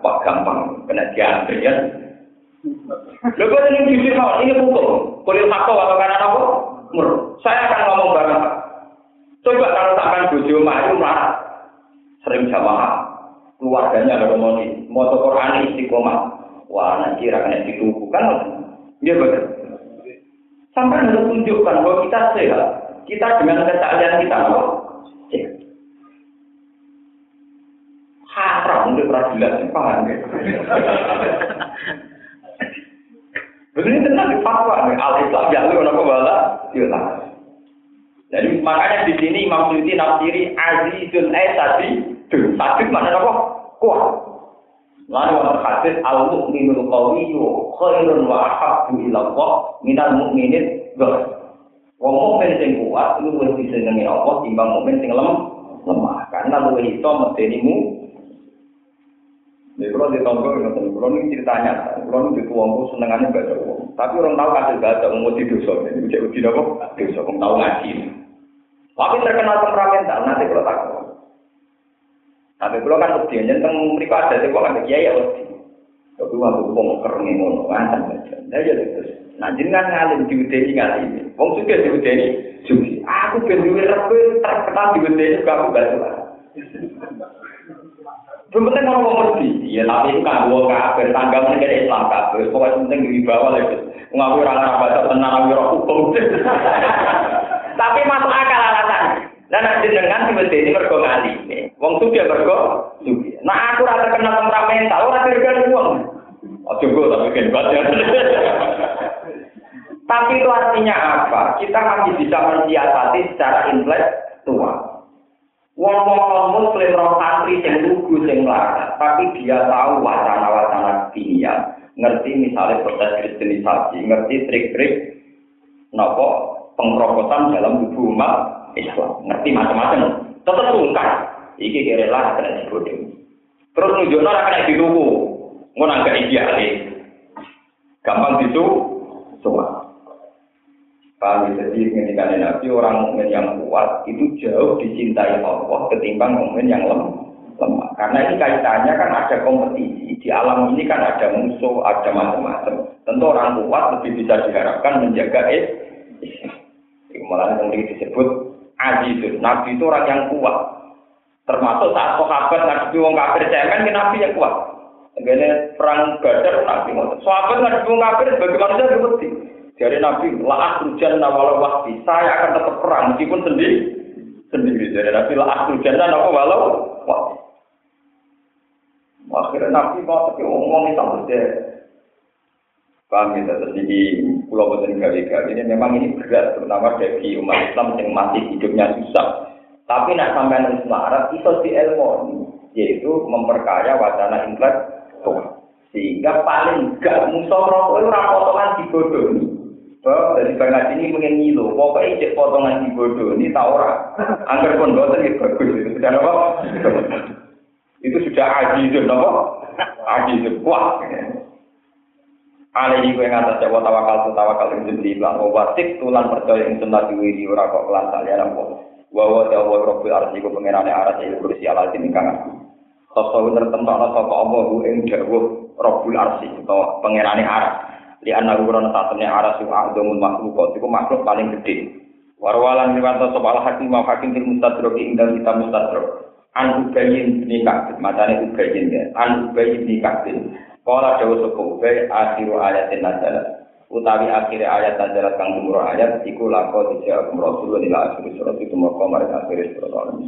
wah gampang, kena diantri ya. Lho kok ini jujur kau, ini hukum, kulit fakta atau karena apa? Mur, saya akan ngomong bareng. Coba kalau sampai bujo mayu malah sering jamaah, keluarganya ada moni, mau Quran istiqomah. Wah, nanti rakyat ditubuh kan? Dia betul. Sampai harus tunjukkan bahwa kita sehat. Kita dengan kesalahan kita apa? Haram untuk peradilan, paham ya? Begini tenang di fatwa, al-Islam lu kenapa bala? Ya Jadi makanya di sini Imam Suyuti nafsiri Azizul Aisadi, tuh, sabit mana apa? Kuat. Lalu wonten hadis al mukminul qawiyyu khairun wa ahabbu ila Allah minal mu'minin ghair. Wong mukmin sing kuat luwih disenengi Allah timbang mukmin sing lemah. lemah karena luwih iso medeni. Jadi kalau di tonggo ngoten, kalau ini ceritanya, kalau ini dituangku senengannya baca uang. Tapi orang tahu kasih baca umur di dosa, ini bisa uji apa? Dosa, orang tahu ngaji. Tapi terkenal temperamental, nanti kalau tak tapi kalau kan wedi tentang mereka ada kok ada kiai ya wedi. Tapi waktu wong kereng ngono kan baca. Lah ya terus. Nah jenengan ngalim diudeni ngalim. Wong suka diudeni sugi. Aku ben duwe rebe terkenal diudeni kamu baca. Sebenarnya mau ngomong mesti, ya tapi itu kan gua kafir, tanggal negara Islam kafir, pokoknya penting di bawah lah itu. Ngaku orang baca tenang, ngaku hukum. Tapi masuk akal alasan. Nanti dengan tiba ini mergo ngali. Wong suka mergo suka. Nah, aku rasa kenal temperamental, ora tergan wong. Ojo gue tapi kan baca. Tapi itu artinya apa? Kita masih bisa mensiasati secara intelektual. Wong-wong muslim roh santri yang yang melarat, tapi dia tahu wacana-wacana dunia, ngerti misalnya proses kristenisasi, ngerti trik-trik nopo pengkerobosan dalam tubuh umat Islam, ngerti macam-macam. Tetap sungkan. Iki kira lah kena dibodoh. Terus nunjukno ora kena dituku. Ngono agak idealis. Gampang itu semua. Paham ya? jadi ketika Nabi orang mukmin yang kuat itu jauh dicintai Allah ketimbang mukmin yang lemah. Lemah. Karena ini kaitannya kan ada kompetisi di alam ini kan ada musuh, ada macam-macam. Tentu orang kuat lebih bisa diharapkan menjaga Islam. Malah yang disebut azizun. Nabi itu orang yang kuat. Termasuk saat sahabat nabi wong kafir cemen, nabi yang kuat. Gini perang badar nabi ngotot. Sahabat nggak wong kafir sebagai manusia seperti. Jadi nabi lah hujan nawala waktu saya akan tetap perang meskipun sendiri sendiri. Jadi nabi lah hujan walau. Akhirnya nabi mau tapi ngomong itu saja. Paham ya, terus ini pulau boten gawe-gawe ini memang ini berat, terutama bagi umat Islam yang masih hidupnya susah. Tapi nak sampai nang selarat iso di yaitu memperkaya wacana intelektual. Sehingga paling gak musuh rokok itu potongan dibodohi. Bahwa dari banget ini pengen ngilu, pokoknya cek potongan dibodohi, tak ora. Angger pun boten ya bagus itu. Apa? Itu sudah ajiz, apa? Ajiz, wah. Ali iku ing atas jawa tawakal tu tawakal ing jeneng lan watik tulan percaya ing sunah diwiri ora kok kelan saliyane apa. Wa wa ta wa rabbil arsi ku pangerane aras ing kursi ala sing kang aku. Sosok tertentokno sapa Allah ku ing dawuh Rabbul Arsi utawa pangerane aras. Li ana urana satene aras ku adzamul makhluk iku makhluk paling gedhe. Warwalan riwanto sapa al hakim wa hakim fil mustadrak ing dalem mustadrak. An ubayin nikah, matane ubayin ya. An ubayin nikah. Kala dawa sapa ubay akhiru ayatin nazalat. Utawi akhir ayat nazalat kang umur ayat iku lako dijawab Rasulullah ila akhir surat itu makomar akhir surat al